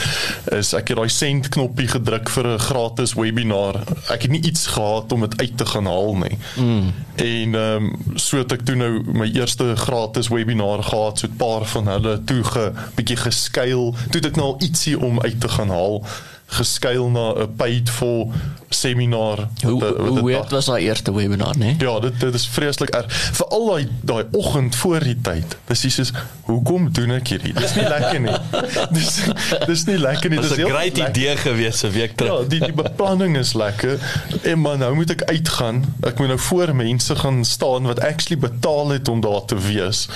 is ek het daai send knoppie gedruk vir 'n gratis webinar. Ek het nie iets gehad om dit uit te gaan haal nie. Mm. En ehm um, so het ek toe nou my eerste gratis webinar gehad, so 'n paar van hulle toe ge bietjie geskuil. Toe het ek nou al ietsie om uit te gaan haal geskuil na 'n paid for seminar. Hoe wat- wat hoe dit weird was daai eerste webinar, né? Ja, dit dit is vreeslik erg. Veral daai daai oggend voor die tyd. Dis is soos hoekom doen ek hierdie? Dis nie lekker nie. [laughs] Dis dis nie lekker nie. Dis 'n great lekker. idee gewees 'n week terug. Ja, die die beplanning is lekker. En maar nou moet ek uitgaan. Ek moet nou voor mense gaan staan wat actually betaal het om daar te wees.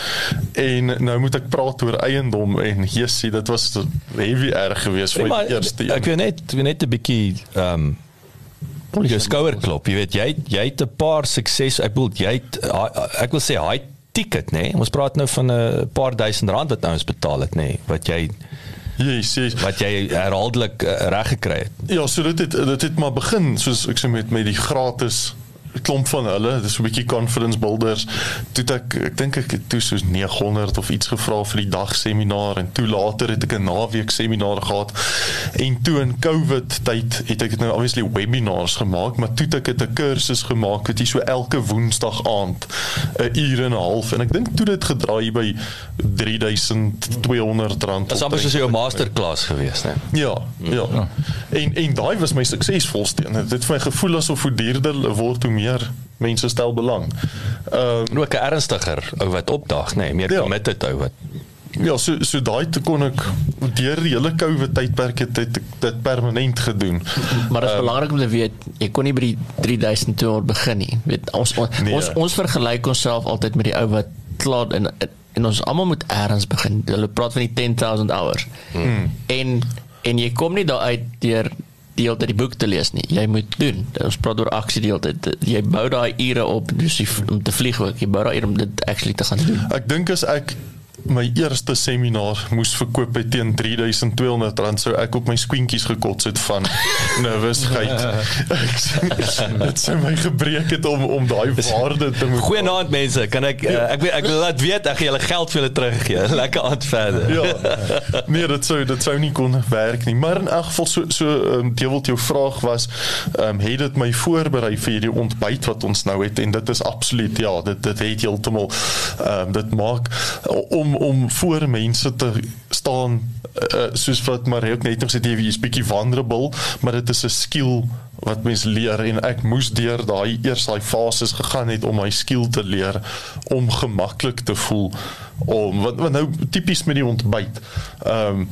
En nou moet ek praat oor eiendom en jessie, dit was heavy erg geweest vir Nee, my maar eerste ek een. Net net 'n bietjie ehm um, jou skouer klop. Jy weet jy jy het 'n paar sukses. Ek bedoel jy het ek wil sê hy ticket nê. Nee? Ons praat nou van 'n paar duisend rand wat nou ons betaal het nê, nee? wat jy Yes, yes. wat jy herhaaldelik uh, reg gekry het. Ja, so dit het dit het maar begin soos ek sê met met die gratis klomp van hulle, dis 'n bietjie conference builders. Toe het ek ek dink ek het toe soos 900 of iets gevra vir die dag seminar en toe later het ek 'n naweek seminar gehad. En toe in COVID tyd het ek nou obviously webinars gemaak, maar toe het ek dit 'n kursus gemaak wat jy so elke woensdag aand 'n uur en 'n half en ek dink toe dit gedraai by 3200 rand. Dit is amper soos jou masterclass gewees nê. Nee? Ja, ja. En en daai was my suksesvolste. een. Dit het vir my gevoel asof hoe duurder word hoe meer mense stel belang. Ehm En ook 'n ernstiger ou wat opdag nê, nee? meer Ja. committed ou wat ja, so so daai te kon ek deur die hele COVID tydperk het ek dit permanent gedoen. Maar dit is Ehm, belangrik om te weet, jy kon nie by die 3200 begin nie. Weet ons ons, Nee. ons ons vergelyk onsself altyd met die ou wat klaar en en ons almal moet eers begin. Hulle praat van die 10000 hours. Hmm. En en jy kom nie daar uit deur die hele tyd die boek te lees nie. Jy moet doen. Ons praat oor aksie die hele tyd. Jy bou daai ure op dus die, om te vlieg ook. Jy bou daai ure om dit actually te gaan doen. Ek dink as ek my eerste seminar moes verkoop het teen R3200 rand sou ek op my skwintjies gekots het van [laughs] nervousheid. Ek [laughs] dit sou my gebreek het om om daai waarde te moet Goeienaand mense, kan ek uh, ek weet ek wil laat weet ek gaan julle geld vir julle teruggee. [laughs] Lekker aand verder. Ja. Nee, dit sou dit sou nie kon werk nie. Maar in elk geval so so ehm um, deel jou vraag was ehm um, het dit my voorberei vir hierdie ontbyt wat ons nou het en dit is absoluut ja, dit dit het heeltemal ehm um, dit maak om om voor mense te staan uh, soos wat Marie ook net nog sê jy is bietjie vulnerable, maar dit is 'n skill wat mens leer en ek moes deur daai eers daai fases gegaan het om my skill te leer om gemaklik te voel om wat, wat nou tipies met die ontbyt. Ehm um,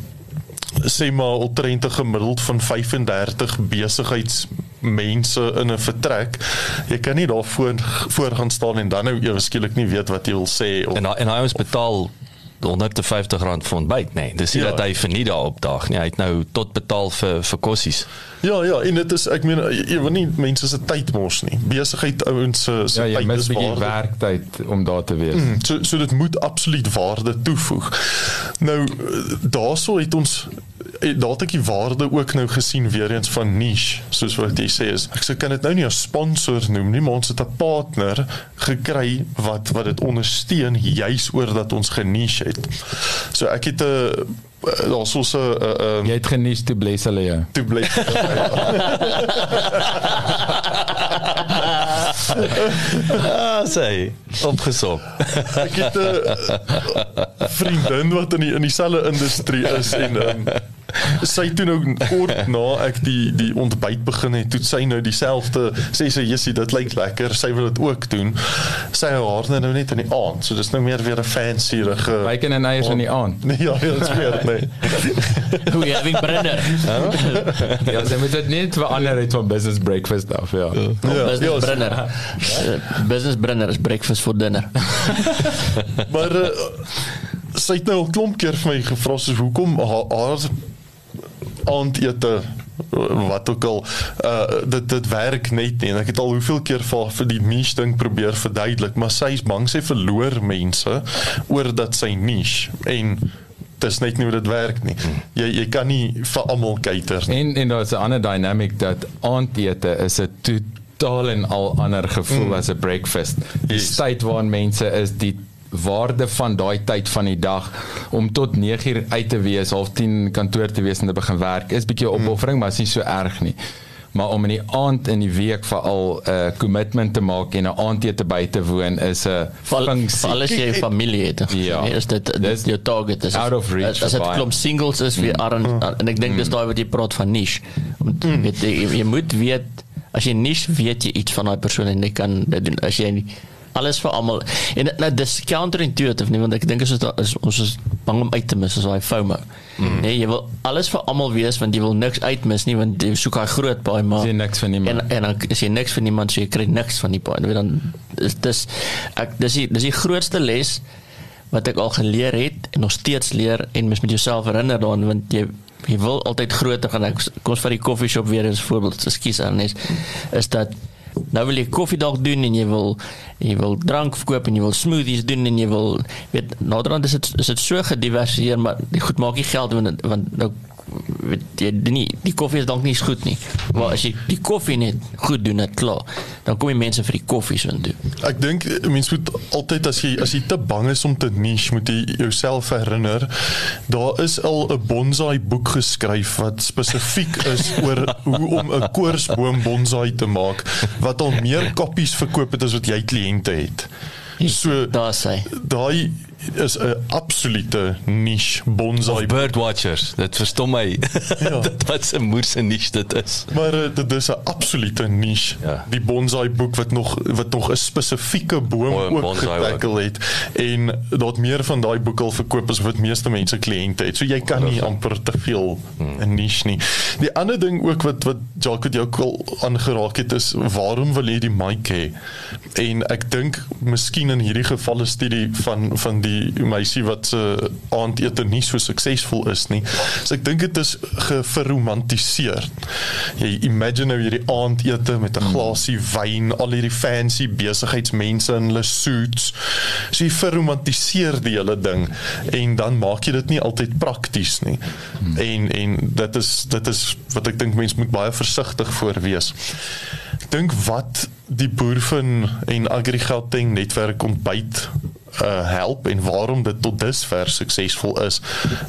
sê maar omtrent 'n gemiddeld van 35 besigheidsmense in 'n vertrek. Jy kan nie daar voor voor gaan staan en dan nou ewe skielik nie weet wat jy wil sê of en en hy ons betaal 150 rand vir ontbyt nê. Nee. Dis nie ja. dat hy vir nie daar opdag nie. Hy het nou tot betaal vir vir kossies. Ja ja, en dit is ek meen jy wil nie mense se tyd mors nie. Besigheid ouens se se ja, tyd is baie werktyd om daar te wees. Mm, so so dit moet absoluut waarde toevoeg. Nou daaroor het ons eh, daar het ek die waarde ook nou gesien weer eens van niche soos wat jy sê is ek sê kan dit nou nie 'n sponsor noem nie maar ons het 'n partner gekry wat wat dit ondersteun juis oor dat ons geniche het so ek het 'n Eh, daar's so 'n uh, uh, jy het genies te bless hulle jou. Te bless. [laughs] [laughs] ah, sê opgesom. ek het 'n vriendin wat in die in dieselfde industrie is en um, sy toe nou kort na ek die die ontbyt begin het, toe sy nou dieselfde sê sy Jessie, dit lyk lekker, sy wil dit ook doen. Sy haar nou net in die aand, so dis nou meer weer 'n fancyige bacon en eiers in die aand. [laughs] Nee, ja, ja, dit's weer nee. [laughs] Hoe jy having brenner. ja, sy moet dit net verander het van business breakfast af, ja. ja. ja business ja, brenner. Ja. business brenner is breakfast for dinner. [laughs] maar uh, sy het nou 'n klomp keer vir my gevra soos hoekom haar, haar aandete wat ook al uh, dit dit werk net nie en ek het al hoeveel keer vir vir die niche ding probeer verduidelik maar sy is bang sy verloor mense oor dat sy niche en dis net nie hoe dit werk nie jy jy kan nie vir almal cater nie en en daar's 'n ander dynamic dat aandete is 'n totaal en al ander gevoel mm. as 'n breakfast die yes. tyd waarin mense is die waarde van daai tyd van die dag om tot 9uur uit te wees, half 10 kantoor te wees en te begin werk, is 'n bietjie opoffering, maar is nie so erg nie. Maar om in die aand in die week veral 'n uh, commitment te maak en 'n aandete by te woon is 'n funksie. Val as jy familie het. Ja. Nee, is dit dis jou target is out of reach. As dit klomp singles is wie mm. arm mm. en ek dink dis daai wat jy praat van niche. Om mm. weet jy, jy moet weet as jy niche weet jy iets van daai persoon en jy kan dit doen as jy nie alles vir almal en nou dis counterintuitive nie want ek dink is, is ons is bang om uit te mis as daai FOMO. Mm. Nee, jy wil alles vir almal wees want jy wil niks uitmis nie want jy soek daai groot paai maar jy niks van niemand en en dan is jy niks van niemand so jy kry niks van die paai. Weet dan is dis ek dis die dis die grootste les wat ek al geleer het en nog steeds leer en mis met jouself herinner daaraan want jy jy wil altyd groter gaan. Ek kom ons vat die koffie shop weer as voorbeeld. Ekskuus Ernest is dat nou wil jy koffie dalk doen en jy wil jy wil drank verkoop en jy wil smoothies doen en jy wil weet naderhand is dit is dit so gediversifieer maar die goed maak nie geld want want nou jy nie die koffie is dalk nie goed nie. Maar as jy die koffie net goed doen net klaar dan kom die mense vir die koffie so intoe ek dink mense moet altyd as jy as jy te bang is om te niche moet jy jouself herinner daar is al 'n bonsai boek geskryf wat spesifiek is oor hoe om 'n koorsboom bonsai te maak wat al meer koppies verkoop het as wat jy kliënte het. So daar sê daai is 'n absolute niche bonsai bird watchers dit verstom my. [laughs] Ja. dit wat 'n moerse niche dit is. Maar uh, dit is 'n absolute niche. Ja. die bonsai boek wat nog wat nog 'n spesifieke boom oh, ook getackle het en dat meer van daai boeke al verkoop as wat meeste mense kliënte het. So jy kan nie amper te veel 'n hmm. niche nie. Die ander ding ook wat wat Jacques jou al aangeraak het is waarom wil jy die mic hê? En ek dink miskien in hierdie gevalle studie van van die die meisie wat se aandete nie so suksesvol is nie. So ek dink dit is geverromantiseer. Jy imagine nou hierdie aandete met 'n glasie wyn, al hierdie fancy besigheidsmense in hulle suits. So jy verromantiseer die hele ding en dan maak jy dit nie altyd prakties nie. En en dit is dit is wat ek dink mense moet baie versigtig voor wees. Ek dink wat die Boerfin en AgriGauteng netwerk ontbyt uh help en waarom dit tot dusver suksesvol is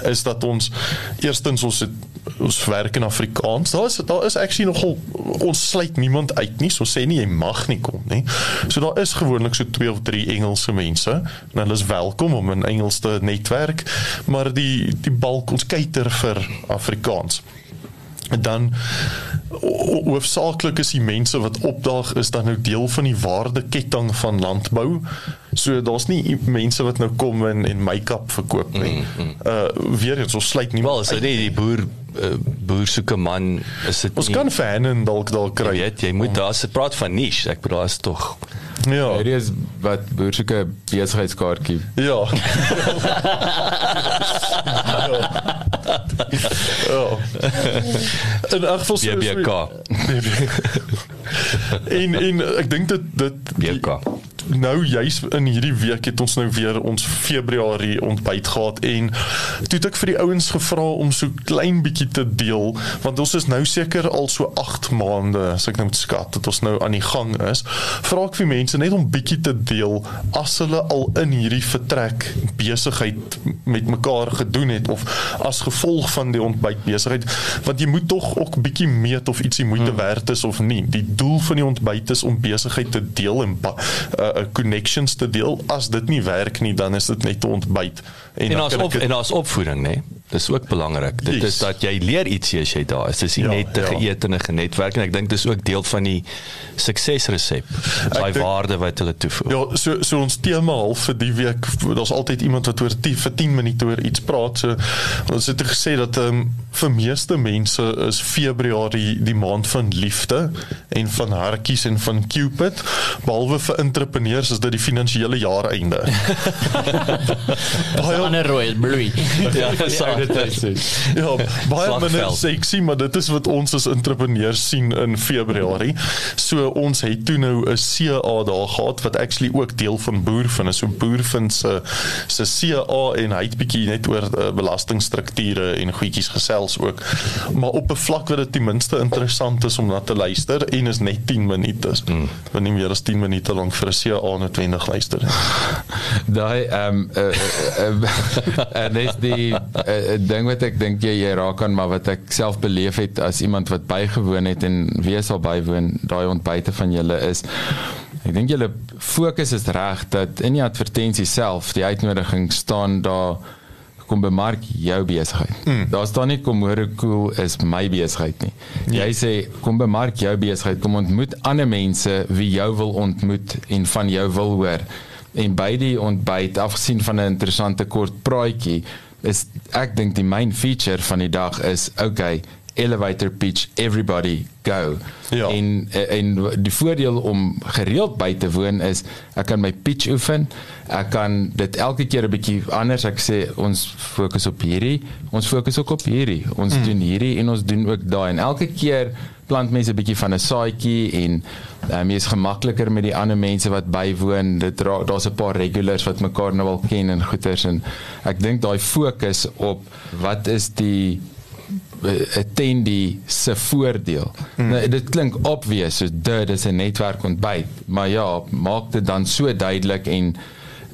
is dat ons eerstens ons het ons werk in Afrikaans. Daar is daar is actually nogal ons sluit niemand uit nie. So sê nie jy mag nie kom nie. So daar is gewoonlik so 2 of 3 Engelse mense en hulle is welkom om in Engels te netwerk, maar die die balk ons kyker vir Afrikaans. En dan ho- hoofsaaklik is die mense wat opdaag is dan nou deel van die waardeketting van landbou. So daar's nie mense wat nou kom en en make-up verkoop nie. Uh weer eens ons sluit nie. Wel, is dit nie die boer uh, boer soeke man is dit ons nie, kan fan en dalk dalk jy kry. weet jy moet daar se praat van niche. Ek bedoel daar's tog Ja. Hierdie is wat boersoeke besigheidskaartjie. [laughs] Ja. ja. In elk geval so- BBK. en en ek dink dit dit BK. nou juis in hierdie week het ons nou weer ons Februarie ontbyt gehad en toe het ek vir die ouens gevra om so klein bietjie te deel want ons is nou seker al so 8 maande as ek nou moet skat dat ons nou aan die gang is. Vra ek vir mense net om bietjie te deel as hulle al in hierdie vertrek besigheid met mekaar gedoen het of as gevolg van die ontbyt besigheid want jy moet tog ook bietjie meet of ietsie moeite werd is of nie. Die doel van die ontbyt is om besigheid te deel en ba- uh, uh, connections te deel as dit nie werk nie dan is dit net 'n ontbyt En kan ek op dit- en daar's opvoeding, né? Dis ook belangrik. Dit Yes. is dat jy leer ietsie as jy daar is. Dis nie Ja, net te ja. geëet en 'n genetwerk en ek dink dis ook deel van die suksesresep. Daai waarde wat hulle toevoeg. Ja, so so ons tema half vir die week, daar's altyd iemand wat oor 10 vir 10 minute oor iets praat. So ons het gesê dat ehm um, vir meeste mense is Februarie die maand van liefde en van hartjies en van Cupid, behalwe vir entrepreneurs is dit die finansiële jaareinde. [laughs] baie Ander rooi, bloei. [laughs] Ja, Ja, dit dit. Ja, baie Slagveld. minder sexy, maar dit is wat ons as entrepreneurs sien in Februarie. So ons het toe nou 'n CA daar gehad wat actually ook deel van Boerfin is. So Boerfin se se CA en hy het bietjie net oor uh, belastingstrukture en goedjies gesels ook. Maar op 'n vlak wat dit ten minste interessant is om na te luister en is net 10 minute. Mm. Want nie meer as 10 minute lank vir 'n CA noodwendig luister. Nie. [laughs] Daai ehm eh, eh, eh, en dis die uh, ding wat ek dink jy, jy raak aan maar wat ek self beleef het as iemand wat bygewoon het en wie sal bywoon daai ontbyte van julle is ek dink julle fokus is reg dat in die advertensie self die uitnodiging staan daar kom bemark jou besigheid. Mm. Daar staan nie kom hoor hoe cool is my besigheid nie. Jy sê kom bemark jou besigheid, kom ontmoet ander mense wie jou wil ontmoet en van jou wil hoor. En by die ontbyt afgesien van 'n interessante kort praatjie is ek dink die main feature van die dag is okay elevator pitch everybody go Ja. en en die voordeel om gereeld by te woon is ek kan my pitch oefen ek kan dit elke keer 'n bietjie anders ek sê ons fokus op hierdie ons fokus ook op hierdie ons mm. doen hierdie en ons doen ook daai en elke keer plant mense 'n bietjie van 'n saadjie en um, jy is gemakliker met die ander mense wat bywoon dit daar's 'n paar regulars wat mekaar nou al ken en goeters en ek dink daai fokus op wat is die attendee se voordeel. Hmm. Nou dit klink obvious soos dit is 'n netwerk ontbyt, maar ja, maak dit dan so duidelik en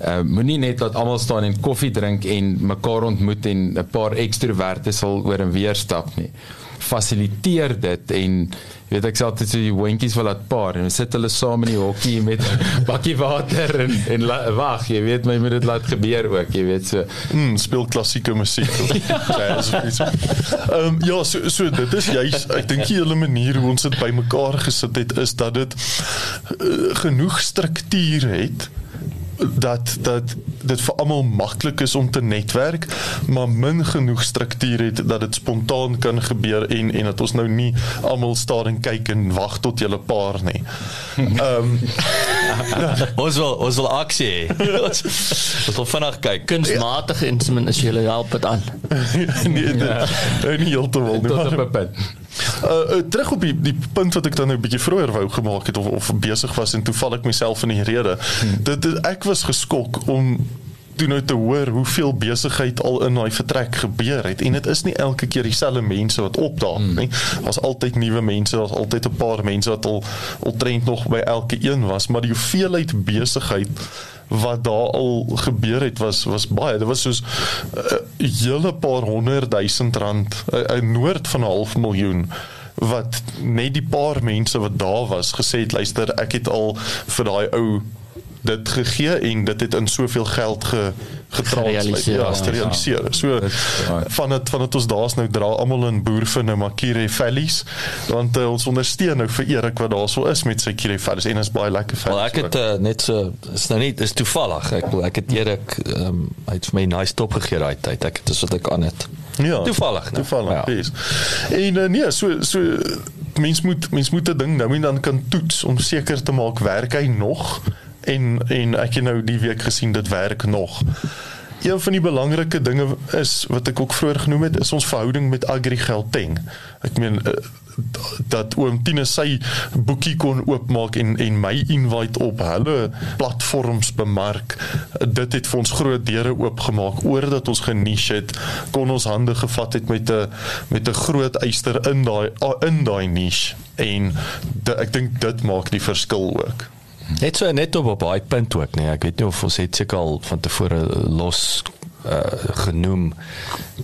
uh, moenie net dat almal staan en koffie drink en mekaar ontmoet en 'n paar ekstroverte sal oor en weer stap nie. Fasiliteer dit en jy weet ek sê altyd so die hondjies wil laat paar en sit hulle saam in die hokkie met [laughs] bakkie water en en wag, jy weet my moet dit laat gebeur ook, jy weet so. Mm, speel klassieke musiek. [laughs] Jazz of iets. Ehm um, ja, so so dit is juis ek dink die hele manier hoe ons dit bymekaar gesit het is dat dit uh, genoeg struktuur het dat dat dit vir almal maklik is om te netwerk, maar min genoeg struktuur het dat dit spontaan kan gebeur en en dat ons nou nie almal staan en kyk en wag tot jy 'n paar nie. Ehm um, [laughs] ons wil ons wil aksie ons [laughs] ons wil vinnig kyk. Kunsmatige inseminasie help dit aan. [laughs] nee, dit ja. nie heeltemal nie. Tot op 'n punt. Uh, uh, terug op die die punt wat ek dan nou 'n bietjie vroeër wou gemaak het of of besig was en toe val ek myself in die rede. Hmm. Dit, dit ek was geskok om toe nou te hoor hoeveel besigheid al in daai vertrek gebeur het en dit is nie elke keer dieselfde mense wat opdaag hmm. nie. Daar's altyd nuwe mense, daar's altyd 'n paar mense wat al al trend nog by elke een was, maar die hoeveelheid besigheid wat daar al gebeur het was was baie. Dit was soos 'n uh, hele paar honderd duisend rand, 'n uh, noord van 'n half miljoen wat net die paar mense wat daar was gesê het luister ek het al vir daai ou dit gegee en dit het in soveel geld ge getranslateer ja, gerealiseer. Ja, so van dit van dit ons daar's nou dra almal in boervinne Makire Valleys want uh, ons ondersteun nou vir Erik wat daarso is met sy Kire Valleys en is baie lekker vir. Wel ek het uh, net so is nou nie is toevallig. Ek ek het Erik um, hy het vir my nice top gegee daai tyd. Ek het dis wat ek aan het. Ja. Toevallig. Nou. Toevallig. Ja. En uh, nee, so so mens moet mens moet 'n ding nou en dan kan toets om seker te maak werk hy nog en en ek het nou die week gesien dit werk nog. Een van die belangrike dinge is wat ek ook vroeër genoem het, is ons verhouding met Agri Gauteng. Ek meen eh, dat oom Tine sy boekie kon oopmaak en en my invite op hulle platforms bemark. Dit het vir ons groot deure oopgemaak oordat ons geniche het, kon ons hande gevat het met 'n met 'n groot eyster in daai in daai niche en de, ek dink dit maak die verskil ook. Net so net op op daai punt ook nee. Ek weet nie of ons het seker al van tevore los uh, genoem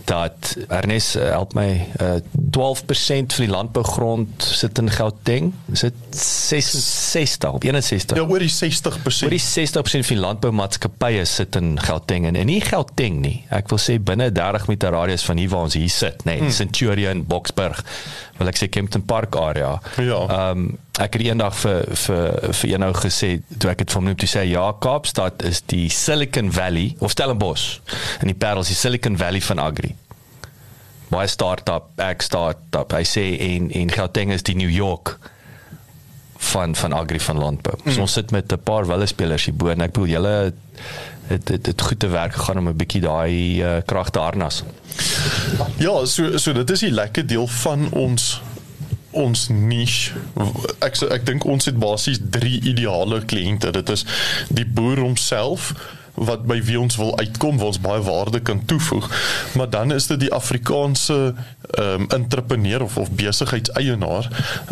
dat Ernest uh, help my uh, 12% van die landbougrond sit in Gauteng. Sit 66 op 61 ja oor die 60% oor die 60% van die landboumaatskappye sit in Gauteng en nie Gauteng nie. Ek wil sê binne 30 meter radius van hier waar ons hier sit nê nee, hmm. Centurion Boksburg wil ek sê Kempton Park area. Ja. Ehm um, ek het eendag vir vir vir eenou gesê toe ek dit van hom toe sê ja Kaapstad is die Silicon Valley of Stellenbosch en die Parels die Silicon Valley van agri. Baie start-up, ek start-up. Hy sê en en Gauteng is die New York van van agri van landbou. Mm. So ons sit met 'n paar wille spelers hier bo en ek bedoel julle het dit dit goed te werk gegaan om 'n bietjie daai uh, krag te harnas. Ja, so so dit is die lekker deel van ons ons niche. Ek ek dink ons het basies 3 ideale kliënte. Dit is die boer homself wat by wie ons wil uitkom waar ons baie waarde kan toevoeg. Maar dan is dit die Afrikaanse ehm um, entrepreneur of of besigheidseienaar.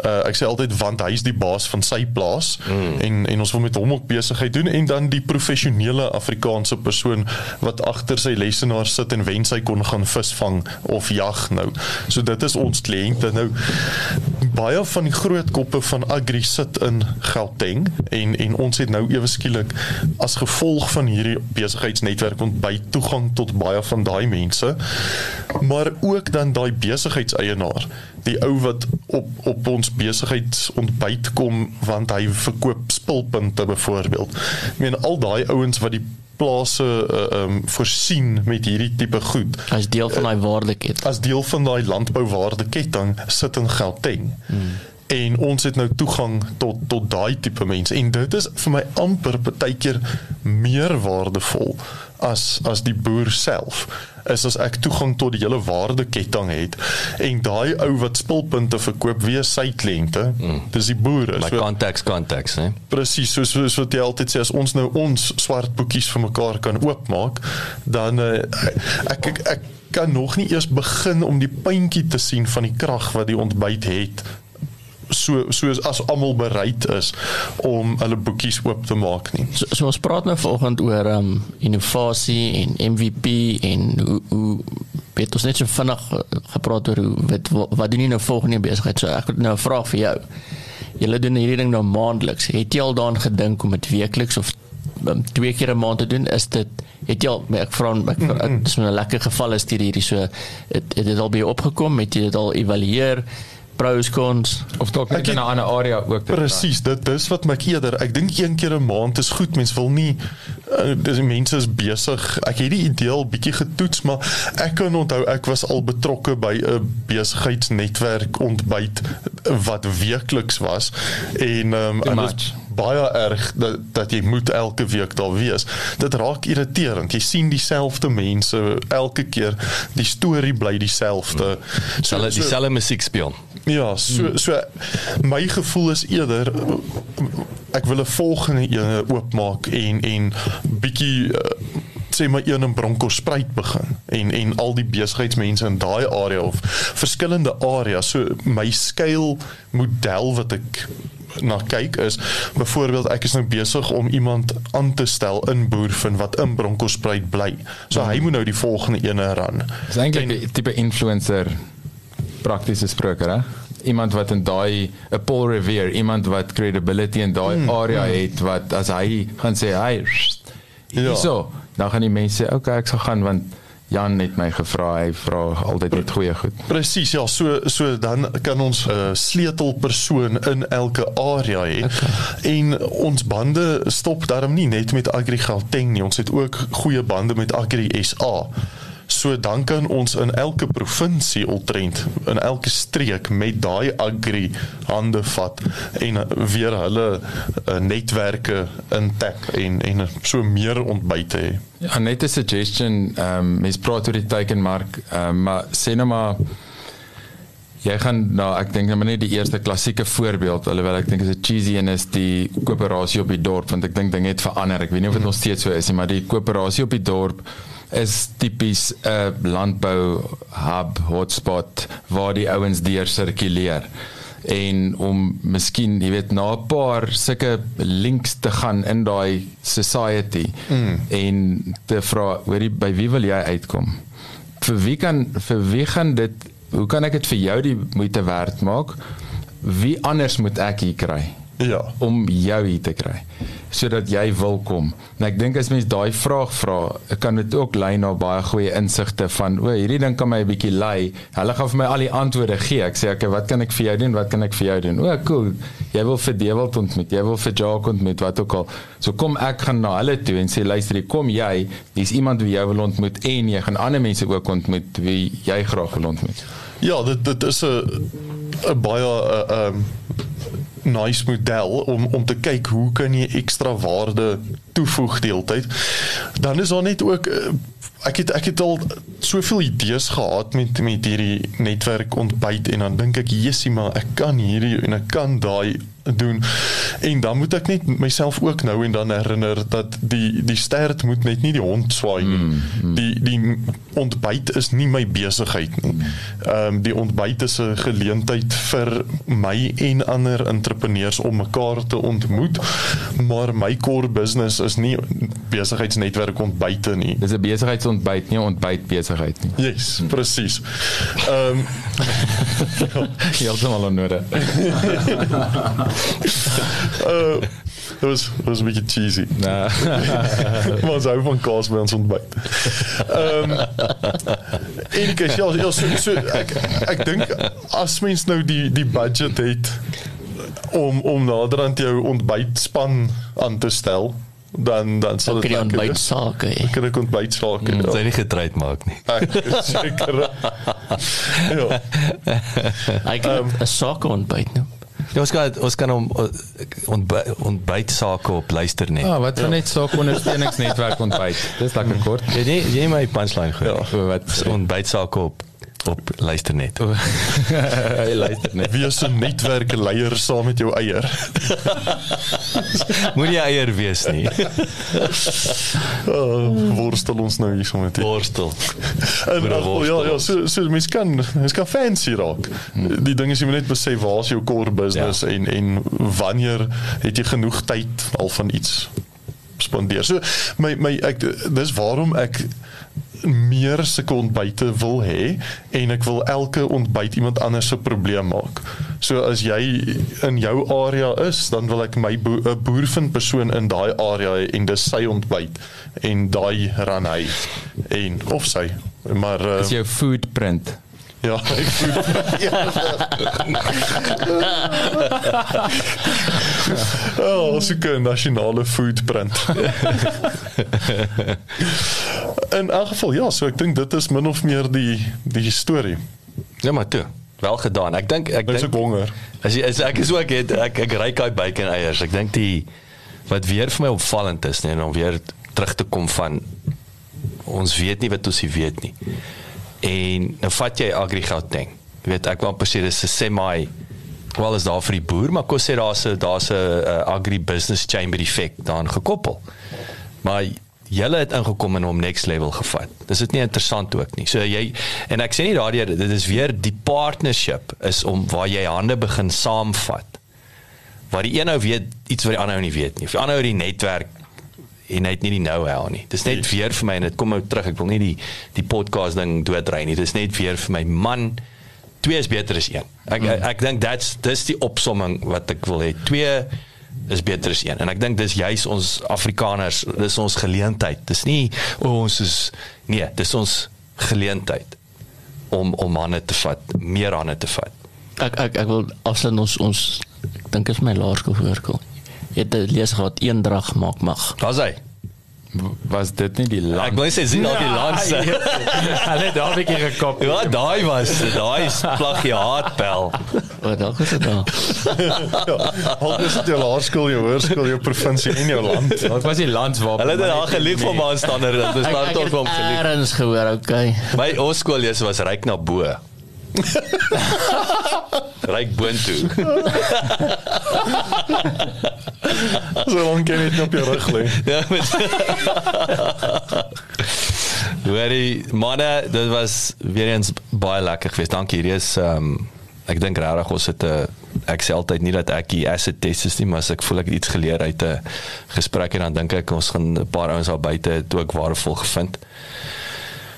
Uh, ek sê altyd want hy is die baas van sy plaas mm. en en ons wil met hom ook besigheid doen en dan die professionele Afrikaanse persoon wat agter sy lesenaar sit en wens hy kon gaan visvang of jag nou. So dit is ons kliënte nou. Baie van die groot koppe van agri sit in Gauteng en en ons het nou ewe skielik as gevolg van hierdie hierdie besigheidsnetwerk ontby toegang tot baie van daai mense maar ook dan daai besigheidseienaar die ou wat op op ons besigheidsontbyt kom want hy verkoop spulpunte byvoorbeeld. Ek meen al daai ouens wat die plase uh, um voorsien met hierdie tipe goed as deel van daai waardeketting. as deel van daai landbouwaardeketting sit in Gauteng. Hmm en ons het nou toegang tot tot daai tipe mense. En dit is vir my amper baie keer meer waardevol as as die boer self. Is as ek toegang tot die hele waardeketting het en daai ou wat spulpunte verkoop wie sy kliënte mm. dis die boere my so, contacts contacts hè. Presies soos soos wat jy altyd sê as ons nou ons swart boekies vir mekaar kan oopmaak dan uh, ek, ek ek kan nog nie eers begin om die puntjie te sien van die krag wat die ontbyt het so soos as almal bereid is om hulle boekies oop te maak nie. So, so ons praat nou vanoggend oor um innovasie en MVP en hoe hoe het ons net so vinnig gepraat oor hoe wat wat doen jy nou volgende besigheid? So ek het nou 'n vraag vir jou. Julle doen hierdie ding nou maandeliks. Het jy al daaraan gedink om dit weekliks of um, twee keer 'n maand te doen? Is dit het jy al ek vra ek dis 'n lekker geval is hierdie so het, het dit al by opgekom? Het jy dit al evalueer? Pros cons. Of dalk net in 'n ander area ook te Presies, dit dis wat my eerder. Ek dink een keer 'n maand is goed. Mens wil nie uh, dis mense is besig. Ek het die idee al bietjie getoets, maar ek kan onthou ek was al betrokke by 'n besigheidsnetwerk ontbyt wat weekliks was en um, much. Baie erg dat dat jy moet elke week daar wees. Dit raak irriterend. Jy sien dieselfde mense elke keer. Die storie bly dieselfde. So, Hulle dieselfde musiek speel. Ja, so so my gevoel is eerder ek wil 'n volgende een oopmaak en en bietjie uh, sê maar een in Bronkhorstspruit begin en en al die besigheidsmense in daai area of verskillende areas. So my skuil model wat ek na kyk is byvoorbeeld ek is nou besig om iemand aan te stel in Boerfin wat in Bronkhorstspruit bly. So hy moet nou die volgende ene ran. Dis eintlik 'n tipe influencer praktiese spreker, hè? Iemand wat in daai 'n Paul Revere, iemand wat credibility in daai mm, area mm. het wat as hy gaan sê hy Ja. hierso, dan gaan die mense sê okay, ek sal gaan want Jan het my gevra, hy vra altyd net goeie goed. Presies, ja, so so dan kan ons 'n uh, sleutelpersoon in elke area hê. Okay. En ons bande stop daarom nie net met Agri Gauteng nie. Ons het ook goeie bande met Agri SA. So dan kan ons in elke provinsie ultrent in elke streek met daai agri hande vat en weer hulle uh, netwerke intap en en so meer ontbyte hê. Ja, net 'n suggestion, ehm um, mens praat oor die teikenmark, ehm um, maar sê nou maar jy gaan nou ek dink nou maar net die eerste klassieke voorbeeld alhoewel ek dink is 'n cheesy en is die koöperasie op die dorp want ek dink dinge het verander. Ek weet nie of dit nog steeds so is nie, maar die koöperasie op die dorp is tipies 'n landbou hub hotspot waar die ouens deur sirkuleer en om miskien jy weet na 'n paar sulke links te gaan in daai society mm. en te vra hoorie by wie wil jy uitkom? Vir wie kan vir wie gaan dit hoe kan ek dit vir jou die moeite werd maak? Wie anders moet ek hier kry Ja. om jou hier te kry sodat jy wil kom. En ek dink as mens daai vraag vra, kan dit ook lei na baie goeie insigte van o, hierdie ding kan my 'n bietjie lei. Hulle gaan vir my al die antwoorde gee. Ek sê okay, wat kan ek vir jou doen? Wat kan ek vir jou doen? O, cool. Jy wil vir Dewald ontmoet, jy wil vir Jacques ontmoet, wat ook al. So kom ek gaan na hulle toe en sê luister, hier kom jy, hier's iemand wie jy wil ontmoet en jy gaan ander mense ook ontmoet wie jy graag wil ontmoet. Ja, dit dit is 'n 'n baie 'n uh, um nice model om om te kyk hoe kan jy ekstra waarde toevoeg deeltyd. Dan is daar net ook uh, ek het ek het al soveel idees gehad met met hierdie netwerk ontbyt en dan dink ek jessie maar ek kan hierdie en ek kan daai doen en dan moet ek net myself ook nou en dan herinner dat die die stert moet net nie die hond swaai nie. Mm, mm. Die die ontbyt is nie my besigheid nie. Ehm um, die ontbyt is 'n geleentheid vir my en ander entrepreneurs om mekaar te ontmoet, maar my core business is nie besigheidsnetwerk ontbyte nie. Dis 'n besigheidsontbyt, nie ontbyt besigheid nie. Yes, presies. Ehm um, [laughs] Heeltemal onnodig. uh, [laughs] dit was dit was 'n bietjie cheesy. [laughs] Nee. maar ons hou van kaas by ons ontbyt. Ehm um, en kyk ja, ja so, so ek ek dink as mens nou die die budget het om om naderhand jou ontbytspan aan te stel dan dan sal Kan dit lekker wees. sake hê? kan ek ontbyt sake Moet ja. hy nie getryd maak nie. Ek [laughs] seker ja Ek kan 'n sake ontbyt nou. Ja, ons kan ons kan hom ontbyt ontbyt sake op luister net. Ah, wat van net saak ondersteuningsnetwerk ontbyt. Dis lekker kort. Jy jy my punchline gehoor. Ja, wat ontbyt sake op op luister net. [laughs] hy luister net. wees 'n netwerkleier saam met jou eier. [laughs] Moenie eier wees nie. Uh, [laughs] worstel ons nou hier sommer dit. Borstel. En, Moet 'n ag, ja worstel ja, so so mens kan mens kan fancy raak. Die ding is jy moet net besef waar is jou core business ja. en en wanneer het jy genoeg tyd al van iets spandeer. So my my ek dis waarom ek meer sulke ontbyte wil hê en ek wil elke ontbyt iemand anders se probleem maak. So as jy in jou area is, dan wil ek my boer, 'n boer vind persoon in daai area hê en dis sy ontbyt en daai ran hy en of sy maar uh, Dis jou footprint. Ja, ek Oh, soek 'n nasionale footprint. In elk geval ja, so ek dink dit is min of meer die die storie. Ja, maar toe. Wel gedaan. Ek dink ek Ek dink ook honger. as jy as ek is ook het ek ek ry daai bacon eiers. Ek dink die wat weer vir my opvallend is, nee, om weer terug te kom van ons weet nie wat ons nie weet nie. En nou vat jy AgriGauteng. Jy weet ek wou sê dis 'n semi wel is daar vir die boer, maar kos sê daar's 'n daar's 'n uh, agribusiness chamber effek daaraan gekoppel. Maar julle het ingekom en hom next level gevat. Dis dit nie interessant ook nie. So jy en ek sê nie daardeur dit is weer die partnership is om waar jy hande begin saamvat. Waar die een ou weet iets wat die ander ou nie weet nie. Of die ander ou die netwerk en hy het nie die know-how nie. Dis net weer vir my en dit kom nou terug. Ek wil nie die die podcast ding doodry nie. Dis net weer vir my man twee is beter as een. Ek ek, ek dink that's dis die opsomming wat ek wil hê. Twee is beter as een. En ek dink dis juis ons Afrikaners, dis ons geleentheid. Dis nie oh, ons is nee, dis ons geleentheid om om hande te vat, meer hande te vat. Ek ek ek wil afsluit ons ons ek dink is my laerskool voorkom. Het 'n lees gehad eendrag maak mag. Daar's hy. Was dit nie die Ek land? wil net sê sien al die landse. Hulle het daar 'n bietjie gekop. Ja, daai was daai is plagiaatbel. O, dalk is dit daar. Al is dit jou laerskool, jou hoërskool, jou provinsie en jou land. [laughs] Dit was die land waar Hulle het daar gelief vir my staan er. Dis Ek, daar ek tot het hom gelief. ergens gehoor, okay. My ons skoollees was ryk na bo. [laughs] ryk boontoe. [laughs] So lank jy net op jou rug lê. [laughs] Ja, met Hoorie, manne, dit was weer eens baie lekker geweest. Dankie. Hier is ehm um, ek dink regtig ons het 'n ek sê altyd nie dat ek die asset test is nie, maar as ek voel ek het iets geleer uit 'n gesprek en dan dink ek ons gaan 'n paar ouens daar buite het ook waardevol gevind.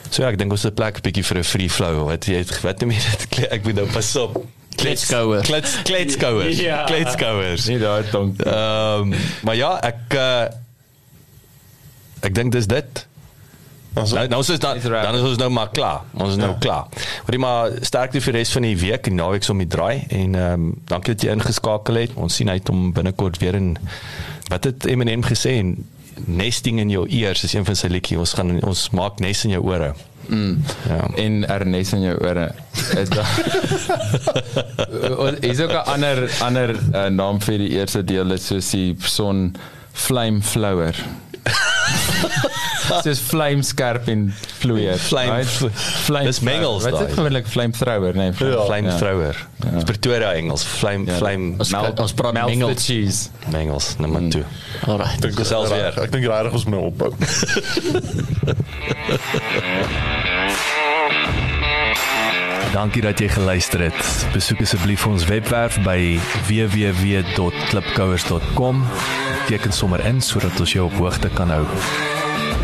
So ja, ek dink ons het 'n plek bietjie vir 'n free flow. Wat jy het noem jy dit? Ek moet nou pas op. Kletskouers. Klets kletskouers. Ja. Kletskouers. nie daar donk. Ehm um, maar ja, ek uh, ek dink dis dit. Also, Nou nou is ons dan, dan is ons nou maar klaar. Ons is nou Ja. klaar. Hoorie maar sterkte vir die res van die week en naweek om die draai en ehm um, dankie dat jy ingeskakel het. Ons sien uit om binnekort weer in wat het Eminem gesê en nesting in jou ears is een van sy liedjies. Ons gaan ons maak nes in jou ore. Mm. Ja. En Ernest in jou ore. Is daar- [laughs] Is ook 'n ander ander uh, naam vir die eerste deel is soos die son flame flower. [laughs] Soos flame skerp en vloeier. Flame- right? flame. Dis Mengels Wat is daai. gewoonlik flame thrower, nee. Flame, Ja. Flame ja. thrower. Ja. Pretoria Engels. Flame Ja. flame Ons Melt, ons praat the mengels. cheese. Engels nommer 2. Alright. dink gesels reg- weer. Ek dink regtig ons moet nou ophou. [laughs] Dankie dat jy geluister het. Besoek asseblief ons webwerf by www.klipkouers.com. Teken sommer in sodat ons jou op hoogte kan hou.